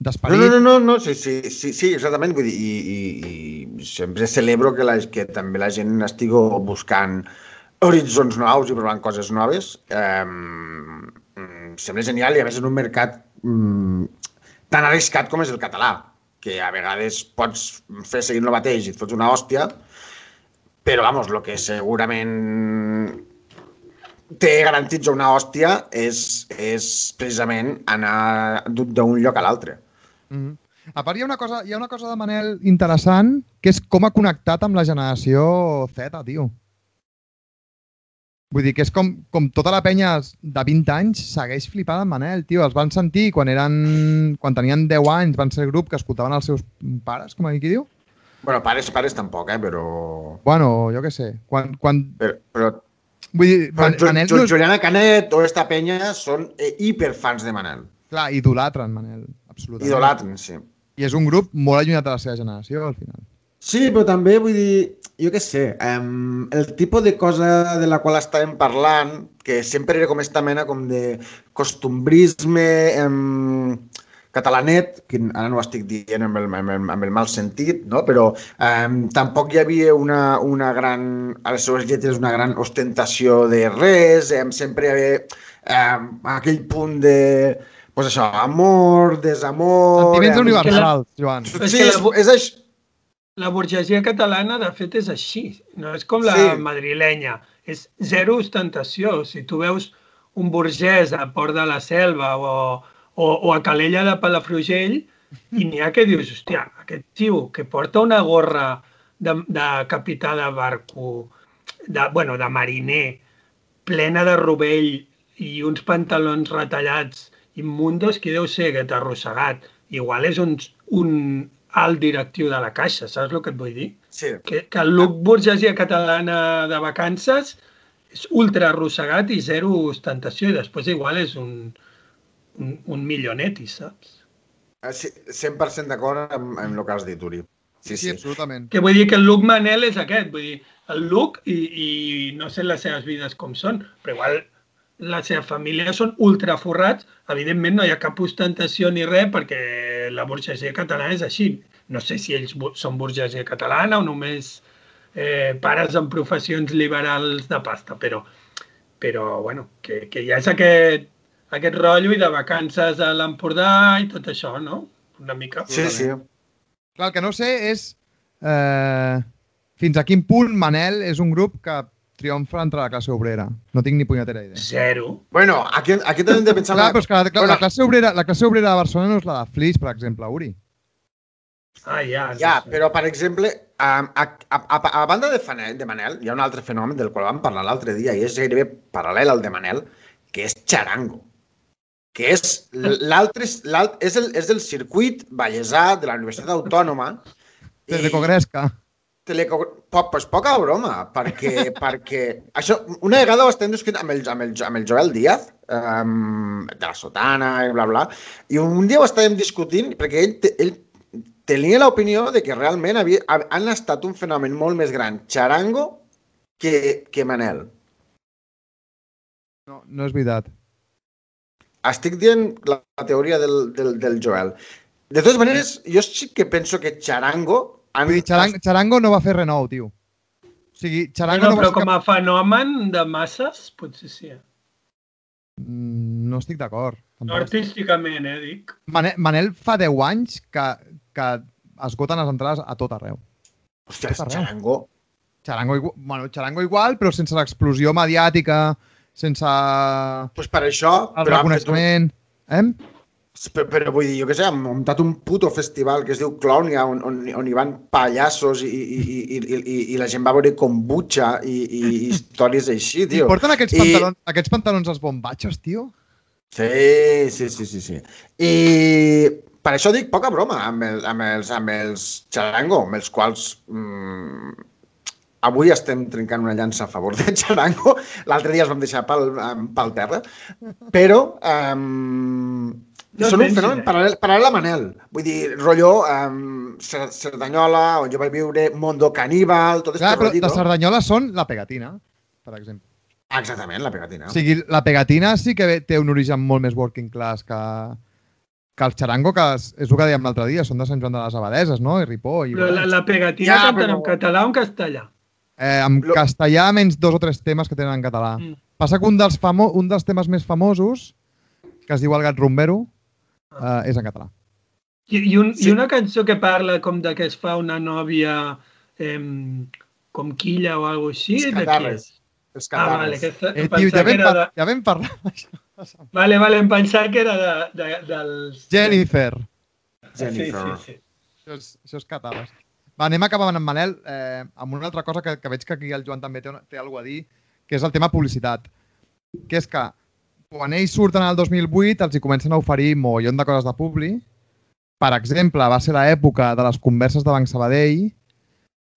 d'esperit. no, no, no, no sí, sí, sí, sí, exactament. Vull dir, i, i, i sempre celebro que, la, que també la gent estigui buscant horitzons nous i provant coses noves. Um, sembla genial i a més en un mercat um, tan arriscat com és el català, que a vegades pots fer seguint el mateix i et fots una hòstia, però, vamos, el que segurament té garantits una hòstia és, és precisament anar d'un lloc a l'altre. Mm -hmm. A part, hi ha, una cosa, hi ha una cosa de Manel interessant, que és com ha connectat amb la generació Z, tio. Vull dir que és com, com tota la penya de 20 anys segueix flipada amb Manel, tio. Els van sentir quan eren quan tenien 10 anys, van ser grup que escoltaven els seus pares, com aquí diu. Bueno, pares, pares tampoc, eh, però... Bueno, jo què sé. Quan, quan... Però, però, Vull dir, Man- Manel no és... Juliana Canet o esta penya són eh, hiperfans de Manel. Clar, idolatren Manel, absolutament. Idolatren, sí. I és un grup molt allunyat de la seva generació, al final. Sí, però també vull dir, jo què sé, um, el tipus de cosa de la qual estàvem parlant, que sempre era com esta mena com de costumbrisme um, catalanet, que ara no ho estic dient amb el, amb el, amb el mal sentit, no? però um, tampoc hi havia una, una gran, a les seves lletres, una gran ostentació de res, um, sempre hi havia um, aquell punt de, pues això, amor, desamor... Sentiments em, universals, Joan. És Sí, que és, la- és això. La burgesia catalana, de fet, és així. No és com la Sí. madrilenya. És zero ostentació. Si tu veus un burgès a Port de la Selva o, o, o a Calella de Palafrugell i n'hi ha que dius, hòstia, aquest tio que porta una gorra de, de capità de barco, de, bueno, de mariner, plena de rovell i uns pantalons retallats immundos, qui deu ser aquest arrossegat? Igual és un, un alt directiu de la Caixa, saps el que et vull dir? Sí. Que, que el look burgesia catalana de vacances és ultra arrossegat i zero ostentació i després igual és un, un, un milioneti, saps? Ah, Sí, 100% d'acord amb, amb el que has dit, Uri. Sí, sí. absolutament. Que vull dir que el look Manel és aquest, vull dir, el look i, i no sé les seves vides com són, però igual la seva família són ultra forrats, evidentment no hi ha cap ostentació ni res perquè la burgesia catalana és així. No sé si ells són burgesia catalana o només eh, pares amb professions liberals de pasta, però, però bueno, que, que ja és aquest, aquest rotllo i de vacances a l'Empordà i tot això, no? Una mica. Sí, sí. Clar, el que no sé és eh, fins a quin punt Manel és un grup que triomfa entre la classe obrera. No tinc ni punyetera idea. Zero. Bueno, aquí, aquí també hem de pensar... Clar, però és que la, la, Bueno. la, classe obrera, la classe obrera de Barcelona no és la de Flix, per exemple, Uri. Ah, ja. sí, Ja, sí. però, per exemple, a, a, a, a, banda de, Fane- de Manel, hi ha un altre fenomen del qual vam parlar l'altre dia i és gairebé paral·lel al de Manel, que és xarango. Que és l'altre l'alt- és, el, és el circuit vallesà de la Universitat Autònoma. De, de Cogresca. Teleco... Po, pues poca broma, perquè, perquè això, una vegada ho estem discutint amb el, amb el, amb el Joel Díaz, um, de la sotana i bla, bla, i un dia ho estàvem discutint perquè ell, ell tenia l'opinió de que realment havia, ha- han estat un fenomen molt més gran Charango que, que Manel. No, no és veritat. Estic dient la, la teoria del, del, del Joel. De totes maneres, jo sí que penso que Charango... Han, Vull dir, Charango, Charango no va fer res nou, tio. O sigui, Charango Bueno, no però va ser com a fenomen de masses, potser sí. cap... Mm, No estic d'acord. No artísticament, eh, dic. Manel, Manel fa 10 anys que, que esgoten les entrades a tot arreu. Hòstia, tot arreu. Charango... Charango, igual, bueno, Charango igual, però sense l'explosió mediàtica, sense el Pues per això... però han fet un- reconeixement... Eh? Però, però vull dir, jo què sé, han muntat un puto festival que es diu Clownia, on, on, on hi van pallassos i, i, i, i, i, i la gent va veure kombucha i, i, i històries així, I tio. porten aquests, I- pantalons, aquests pantalons als bombatxos, tio? Sí, sí, sí, sí, sí. I per això dic poca broma amb, el, amb, els, amb els Charango, amb els quals mm, avui estem trencant una llança a favor de Charango. L'altre dia els vam deixar pel, pel terra. Però um, No són un fenomen paral·lel, paral·lel a Manel. Vull dir, rotllo um, Cerdanyola, on jo vaig viure, Mondo Caníbal, tot Clar, però rotllo. de Cerdanyola són la pegatina, per exemple. Exactament, la pegatina. O sigui, la pegatina sí que té un origen molt més working class que, que el xarango, que és, és el que dèiem l'altre dia, són de Sant Joan de les Abadeses, no? I Ripoll. I Però la, la pegatina Ja, ja, canten però- en català o en castellà? Eh, en Lo- castellà, menys dos o tres temes que tenen en català. Mm. Passa que un dels, famo un dels temes més famosos, que es diu El gat rumbero, eh, és en català. I, i, un, Sí. I una cançó que parla com de que es fa una nòvia em, com quilla o alguna així, Els de qui catarres. és? Els Ah, vale, em Eh, tio, ja vam, de... ja vam parlar d'això. Vale, vale, em pensava que era de, de, dels... Jennifer. Jennifer. Sí, sí, sí. Això és, això és catales. Va, anem acabant amb Manel, eh, amb una altra cosa que, que veig que aquí el Joan també té, té alguna a dir, que és el tema publicitat. Que és que quan ells surten al 2008 els hi comencen a oferir mogollon de coses de publi. Per exemple, va ser l'època de les converses de Banc Sabadell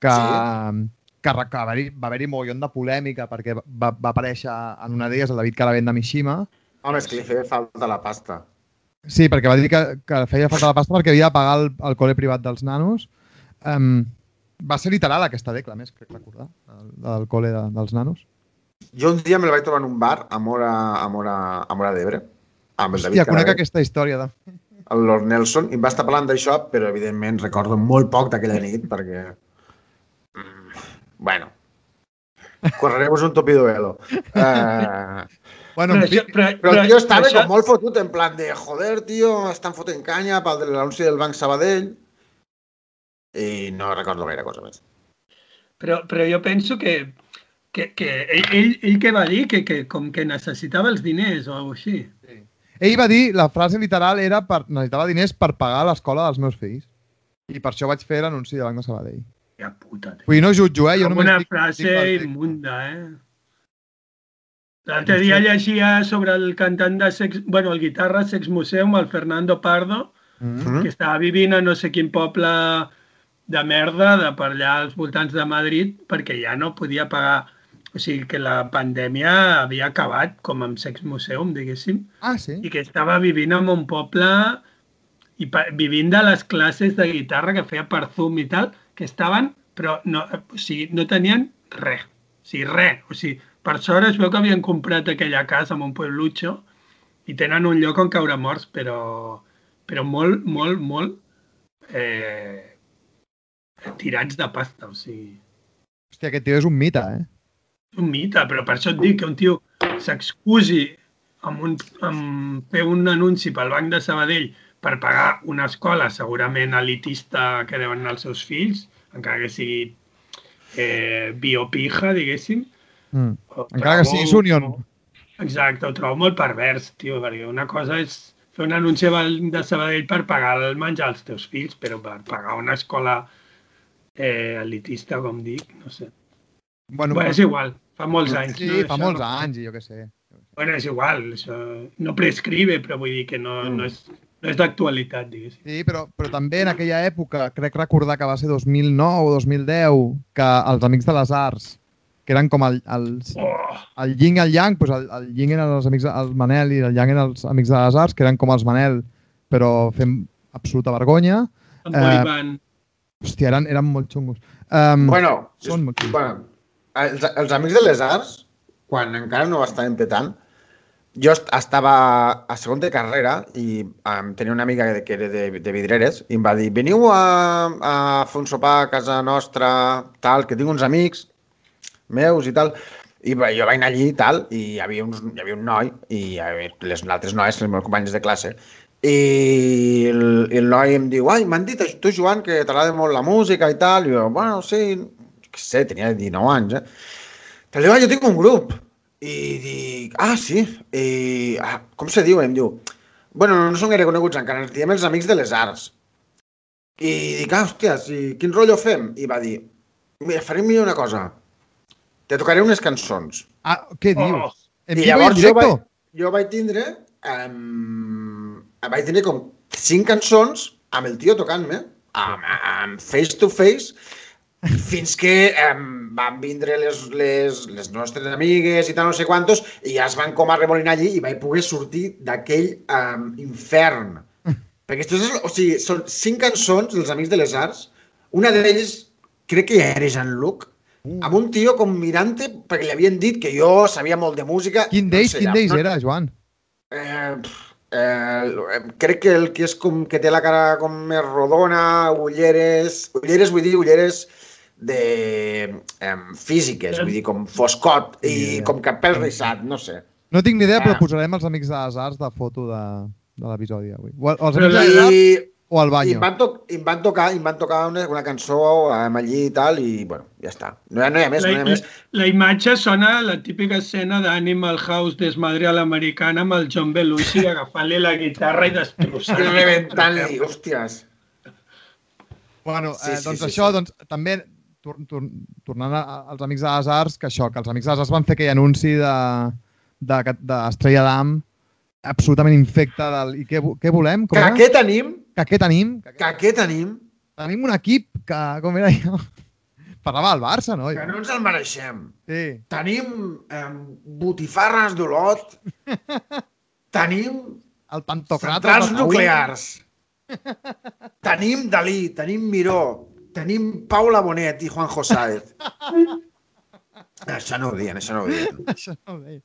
que, Sí. que, que va haver-hi haver molgollon de polèmica perquè va, va aparèixer en una d'elles el David Calavent de Mishima. Home, és que li feia falta la pasta. Sí, perquè va dir que, que feia falta la pasta perquè havia de pagar el, el col·le privat dels nanos. Um, va ser literal aquesta decla, més, crec recordar, del, del col·le de, dels nanos. Jo un dia me'l vaig trobar en un bar a Mora, a Mora, a Mora d'Ebre, amb el David Hòstia, conec aquesta història. De... el Lord Nelson, i em va estar parlant d'això, però evidentment recordo molt poc d'aquella nit, perquè... Mm, bueno, correremos un tupido velo. Uh, Bueno, Però, això, però, però el tio estava això- com molt fotut, en plan de, joder, tio, estan fotent canya pel de l'anunci del Banc Sabadell, i no recordo gaire cosa més. Però, però jo penso que, que, que ell, ell, ell què va dir? Que, que com que necessitava els diners o alguna així. ell va dir, la frase literal era per, necessitava diners per pagar l'escola dels meus fills. I per això vaig fer l'anunci de Banc de Sabadell. Ja puta. tio. Vull dir, no jutjo, eh? Jo Com només una dic, frase dic immunda, eh? L'altre dia llegia sobre el cantant de Sex... Bueno, el guitarra Sex Museum, el Fernando Pardo, Mm. Mm? que estava vivint a no sé quin poble de merda de per allà als voltants de Madrid perquè ja no podia pagar... O sigui, que la pandèmia havia acabat com amb Sex Museum, diguéssim, Ah, sí? i que estava vivint en un poble i vivint de les classes de guitarra que feia per Zoom i tal, que estaven, però no, o sigui, no tenien res. O sigui, res. O sigui, per sort es veu que havien comprat aquella casa en un pueblucho i tenen un lloc on caure morts, però, però molt, molt, molt eh, tirats de pasta. O sigui, Hòstia, aquest tio és un mite, eh? un mite, però per això et dic que un tio s'excusi amb, un, amb fer un anunci pel Banc de Sabadell per pagar una escola segurament elitista que deuen anar els seus fills, encara que sigui eh, biopija, diguéssim. Mm. Encara que sigui Union. Exacte, ho trobo molt pervers, tio, perquè una cosa és fer un anunci de Sabadell per pagar el menjar als teus fills, però per pagar una escola eh, elitista, com dic, no sé. Bueno, Bueno, és igual, fa molts anys. sí, no, fa això? molts anys i jo què sé. Bueno, és igual, això no prescribe, però vull dir que no, no és, no és d'actualitat, diguéssim. Sí, però, però també en aquella època, crec recordar que va ser 2009 o 2010, que els Amics de les Arts, que eren com el, els, Oh, el yin i el yang, doncs el, el yin eren els amics, el Manel i el yang eren els Amics de les Arts, que eren com els Manel, però fent absoluta vergonya. amb Eh. Hòstia, eren, eren molt xungos. Um, Bueno, Són molt xungos. bueno els, els Amics de les Arts, quan encara no estaven petant, jo est- estava a segon de carrera i um, tenia una amiga que era de, de Vidreres i em va dir, veniu a, a fer un sopar a casa nostra, tal, que tinc uns amics meus i tal. I va, jo vaig anar allí i tal, i hi havia, uns, hi havia un noi i havia les altres noies, els meus companys de classe, i el, i el noi em diu, ai, m'han dit a tu, Joan, que t'agrada molt la música i tal. I jo, bueno, sí, què sé, tenia 19 anys, eh? Però diu, ah, jo tinc un grup. I dic, ah, sí, i, ah, com se diu? I em diu, bueno, no són gaire coneguts encara, ens diem els Amics de les Arts. I dic, ah, hòstia, sí, quin rotllo fem? I va dir, mira, farem millor una cosa, te tocaré unes cançons. Ah, què Oh, dius? En I i en llavors jo vaig, jo vaig tindre um, vaig tindre com cinc cançons amb el tio tocant-me amb, amb face to face fins que um, van vindre les, les, les nostres amigues i tal, no sé quantos, i ja es van com arremolinar allí i vaig poder sortir d'aquell um, infern. Perquè és, o sigui, són cinc cançons dels Amics de les Arts, una d'elles crec que ja era Jean-Luc, amb un tio com mirant perquè li havien dit que jo sabia molt de música. Quin no d'ells, sé, quin d'ells no? era, Joan? Eh, pf, eh, crec que el que és com que té la cara com més rodona, ulleres... Ulleres vull dir ulleres de eh, físiques, vull dir, com foscot i Yeah. com capell rissat, no sé. No tinc ni idea, però Ah. posarem els Amics de les Arts de foto de, de l'episodi avui. O, els Amics la- de les Arts I, o el i banyo. em, van to i em van tocar, i em van tocar una, una cançó amb allí i tal, i bueno, ja està. No hi ha, no hi ha més, no hi ha La, més. la imatge sona a la típica escena d'Animal House desmadre a l'americana amb el John Belushi agafant-li la guitarra i destrossant. Reventant-li, hòsties. Bueno, Sí, eh, sí, doncs sí, això, sí. doncs també tor tor tornant a- als Amics de les Arts, que això, que els Amics de les Arts van fer aquell anunci de d'Estrella de, d'Estrella d'Am absolutament infecte del... I què, què volem? Com Que què tenim? Que què tenim? Que, què tenim? tenim un equip que, com era jo? Parlava del Barça, no? Que no ens el mereixem. Sí. Tenim eh, botifarres d'Olot. tenim El centrals nuclears. tenim Dalí, tenim Miró, tenim Paula Bonet i Juanjo Sáez. això no ho diuen, això no ho diuen. Això no ho deia.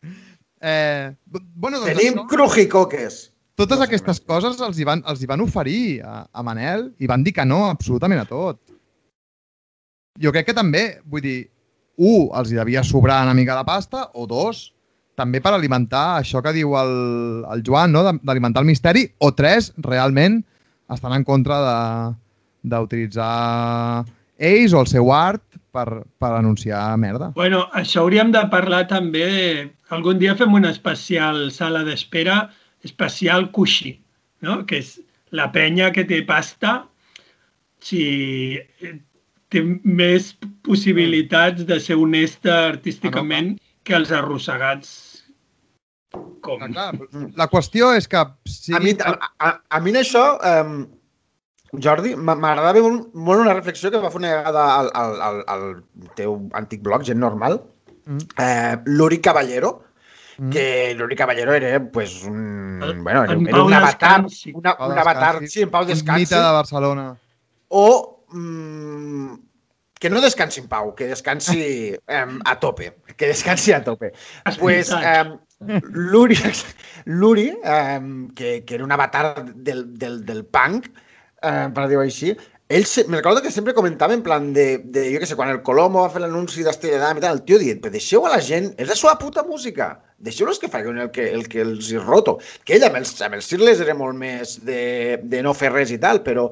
Eh, bu- bueno, doncs Tenim això, crujicoques. Totes aquestes coses els hi, van, els hi van oferir a, a Manel i van dir que no absolutament a tot. Jo crec que també, vull dir, un, els hi devia sobrar una mica de pasta, o dos, també per alimentar això que diu el, el Joan, no? d'alimentar el misteri, o tres, realment, estan en contra de- d'utilitzar ells o el seu art per, per anunciar merda. Bueno, això hauríem de parlar també de... Algun dia fem un especial sala d'espera, especial coixí, no? que és la penya que té pasta si eh, té més possibilitats de ser honesta artísticament que els arrossegats com... Ah, clar, la qüestió és que... Sí, A mi, a, a, a mi en això, um, Jordi, m'a- m'agradava molt, molt una reflexió que va fer una vegada al, al, al, al teu antic blog, Gent Normal, Mm. eh, l'Uri Caballero, Mm. que l'Uri Caballero era, pues, un, El- bueno, era, en era un avatar, una, un avatar, sí, en Pau Descansi, mite de Barcelona. o mm, que no descansi en pau, que descansi em, a tope, que descansi a tope. pues, em, l'Uri, l'Uri em, que, que era un avatar del, del, del punk, eh, per dir-ho així, ell, se, me recordo que sempre comentava en plan de, de jo què sé, quan el Colomo va fer l'anunci d'Estrella d'Am i tal, el tio dit, però deixeu a la gent, és la seva puta música, deixeu-los que facin el que, el que els hi roto. Que ell amb els, amb els cirles era molt més de, de no fer res i tal, però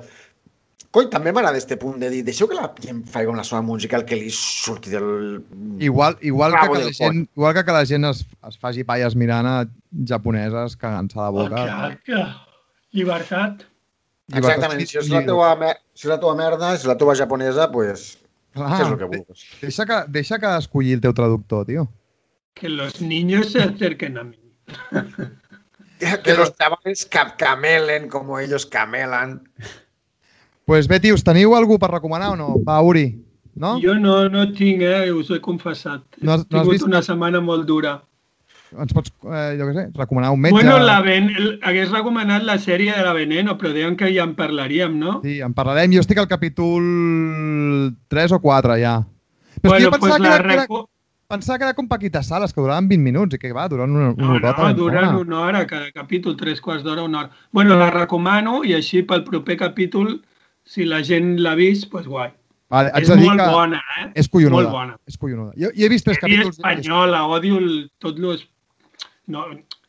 Coi, també m'agrada este punt de dir, deixeu que la gent faci la seva música el que li surti del... Igual, igual, que, que del la gent, igual que, que la gent es, es faci palles mirant a japoneses cagant-se a la boca. Oh, que... Llibertat. Exactament, si és, la teua, mer- si és la teua merda, si és la teua japonesa, pues, Clar, fes el que vulguis. deixa, que, deixa que escolli el teu traductor, tio. Que los niños se acerquen a mí. Que los chavales ca- camelen como ellos camelan. pues bé, tios, teniu algú per recomanar o no? Va, Uri, no? Jo no, no tinc, eh? Us ho he confessat. No has- he no has tingut vist- una setmana molt dura. Ens pots, eh, jo què sé, recomanar un metge? Bueno, la ben... hagués recomanat la sèrie de la Veneno, però deien que ja en parlaríem, no? Sí, en parlarem. Jo estic al capítol 3 o 4, ja. Però bueno, pues pensava, la que era, que era, reco... pensava que era com Paquita Sales, que duraven 20 minuts i que va, duren una, una No, horota. no, duren una hora, cada capítol, tres quarts d'hora, una hora. Bueno, la recomano i així pel proper capítol, si la gent l'ha vist, doncs guai. Vale, És molt que bona, eh? és collonuda. Molt bona. És collonuda. Jo, jo he vist tres capítols. espanyola, odio el, tot lo... No,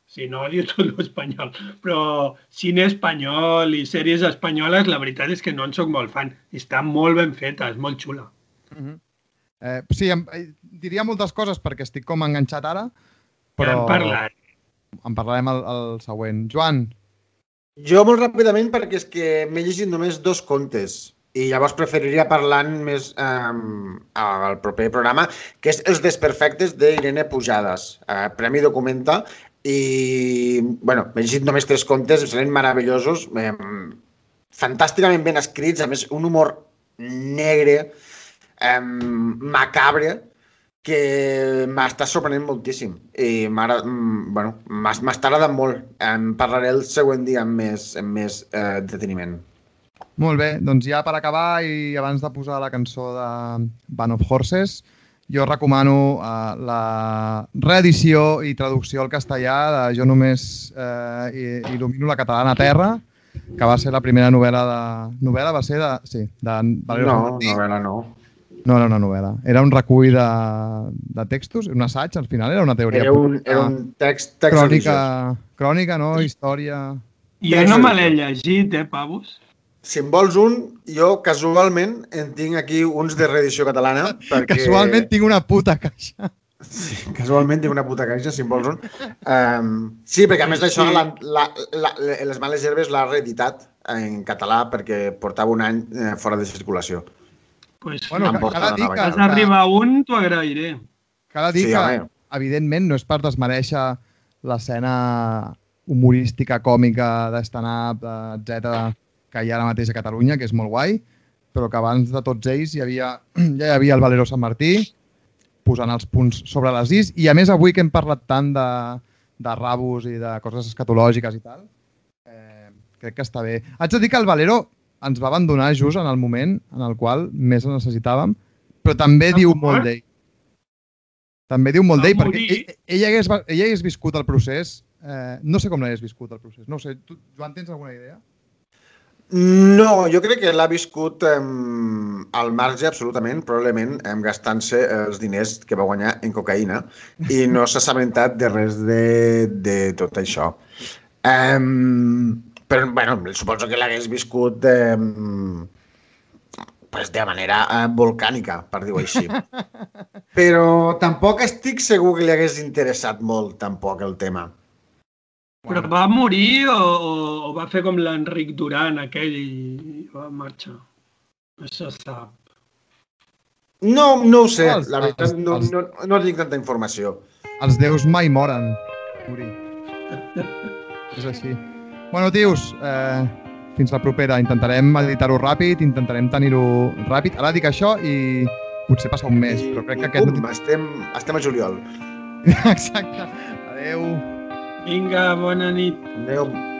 sí, no odio tot lo espanyol, però cine espanyol i sèries espanyoles, la veritat és que no en sóc molt fan. Està molt ben feta, és molt xula. Mhm. Eh, sí, em, eh, diria moltes coses perquè estic com enganxat ara, Però... però En parlar. en parlarem al, al següent. Joan, Jo molt ràpidament perquè és que m'he llegit només dos contes i llavors preferiria parlar més um, al proper programa, que és Els desperfectes d'Irene Pujades, eh, Premi Documenta, i bueno, m'he llegit només tres contes, em semblen meravellosos, eh, fantàsticament ben escrits, a més un humor negre, eh, macabre, que m'està sorprenent moltíssim i mm, bueno, m'està agradant molt. En parlaré el següent dia amb més, amb més eh, deteniment. Molt bé. Doncs ja per acabar i abans de posar la cançó de Band of Horses, jo recomano eh, la reedició i traducció al castellà de Jo només eh, i- il·lumino la catalana Terra, que va ser la primera novel·la de... Novel·la va ser de... Sí, de Valerio San Martín. novel·la no. No era una novel·la, era un recull de, de textos, un assaig, al final era una teoria. Era un, era un text, text religiós. crònica, crònica, no? Història... Jo no me l'he llegit, eh, pavos? Si en vols un, jo casualment en tinc aquí uns de reedició catalana. Perquè... Casualment tinc una puta caixa. Sí, casualment tinc una puta caixa, si en vols un. Um, sí, perquè a més d'això, Sí. la, la, la, les males herbes l'ha reeditat en català perquè portava un any eh, fora de circulació. Pues, Bueno, Em ca- porta cal la dir nova que, vas casa. arribar a un, t'ho agrairé. cal dir Sí, que home. evidentment, no és per desmereixer l'escena humorística, còmica, d'stand-up, eh, etc que hi ha ara mateix a Catalunya, que és molt guai, però que abans de tots ells hi havia, ja hi havia el Valero Sant Martí posant els punts sobre les is i a més avui que hem parlat tant de, de rabos i de coses escatològiques i tal, eh, crec que està bé. Haig de dir que el Valero ens va abandonar just en el moment en el qual més el necessitàvem, però també diu molt d'ell. També diu molt d'ell, perquè ell, ell, hagués, ell hagués viscut el procés, eh, no sé com l'hagués viscut el procés, no sé, tu, Joan, tens alguna idea? No, jo crec que l'ha viscut eh, al marge absolutament, probablement eh, gastant-se els diners que va guanyar en cocaïna i no s'ha assabentat de res de, de tot això. Eh, però, bueno, suposo que l'hagués viscut eh, pues de manera eh, volcànica, per dir-ho així. Però tampoc estic segur que li hagués interessat molt tampoc el tema. Però va morir o, o, o va fer com l'Enric Duran aquell i, va marxar? No se sap. No, no ho sé, Els- la veritat, els- no, els- no, no tinc tanta informació. Els déus mai moren, Uri. És així. Bueno, tios, eh, fins la propera. Intentarem editar-ho ràpid, intentarem tenir-ho ràpid. Ara dic això i potser passa un mes, però crec que aquest... Pum, estem, estem a juliol. Exacte. Adeu. Vinga, bona nit. Adéu.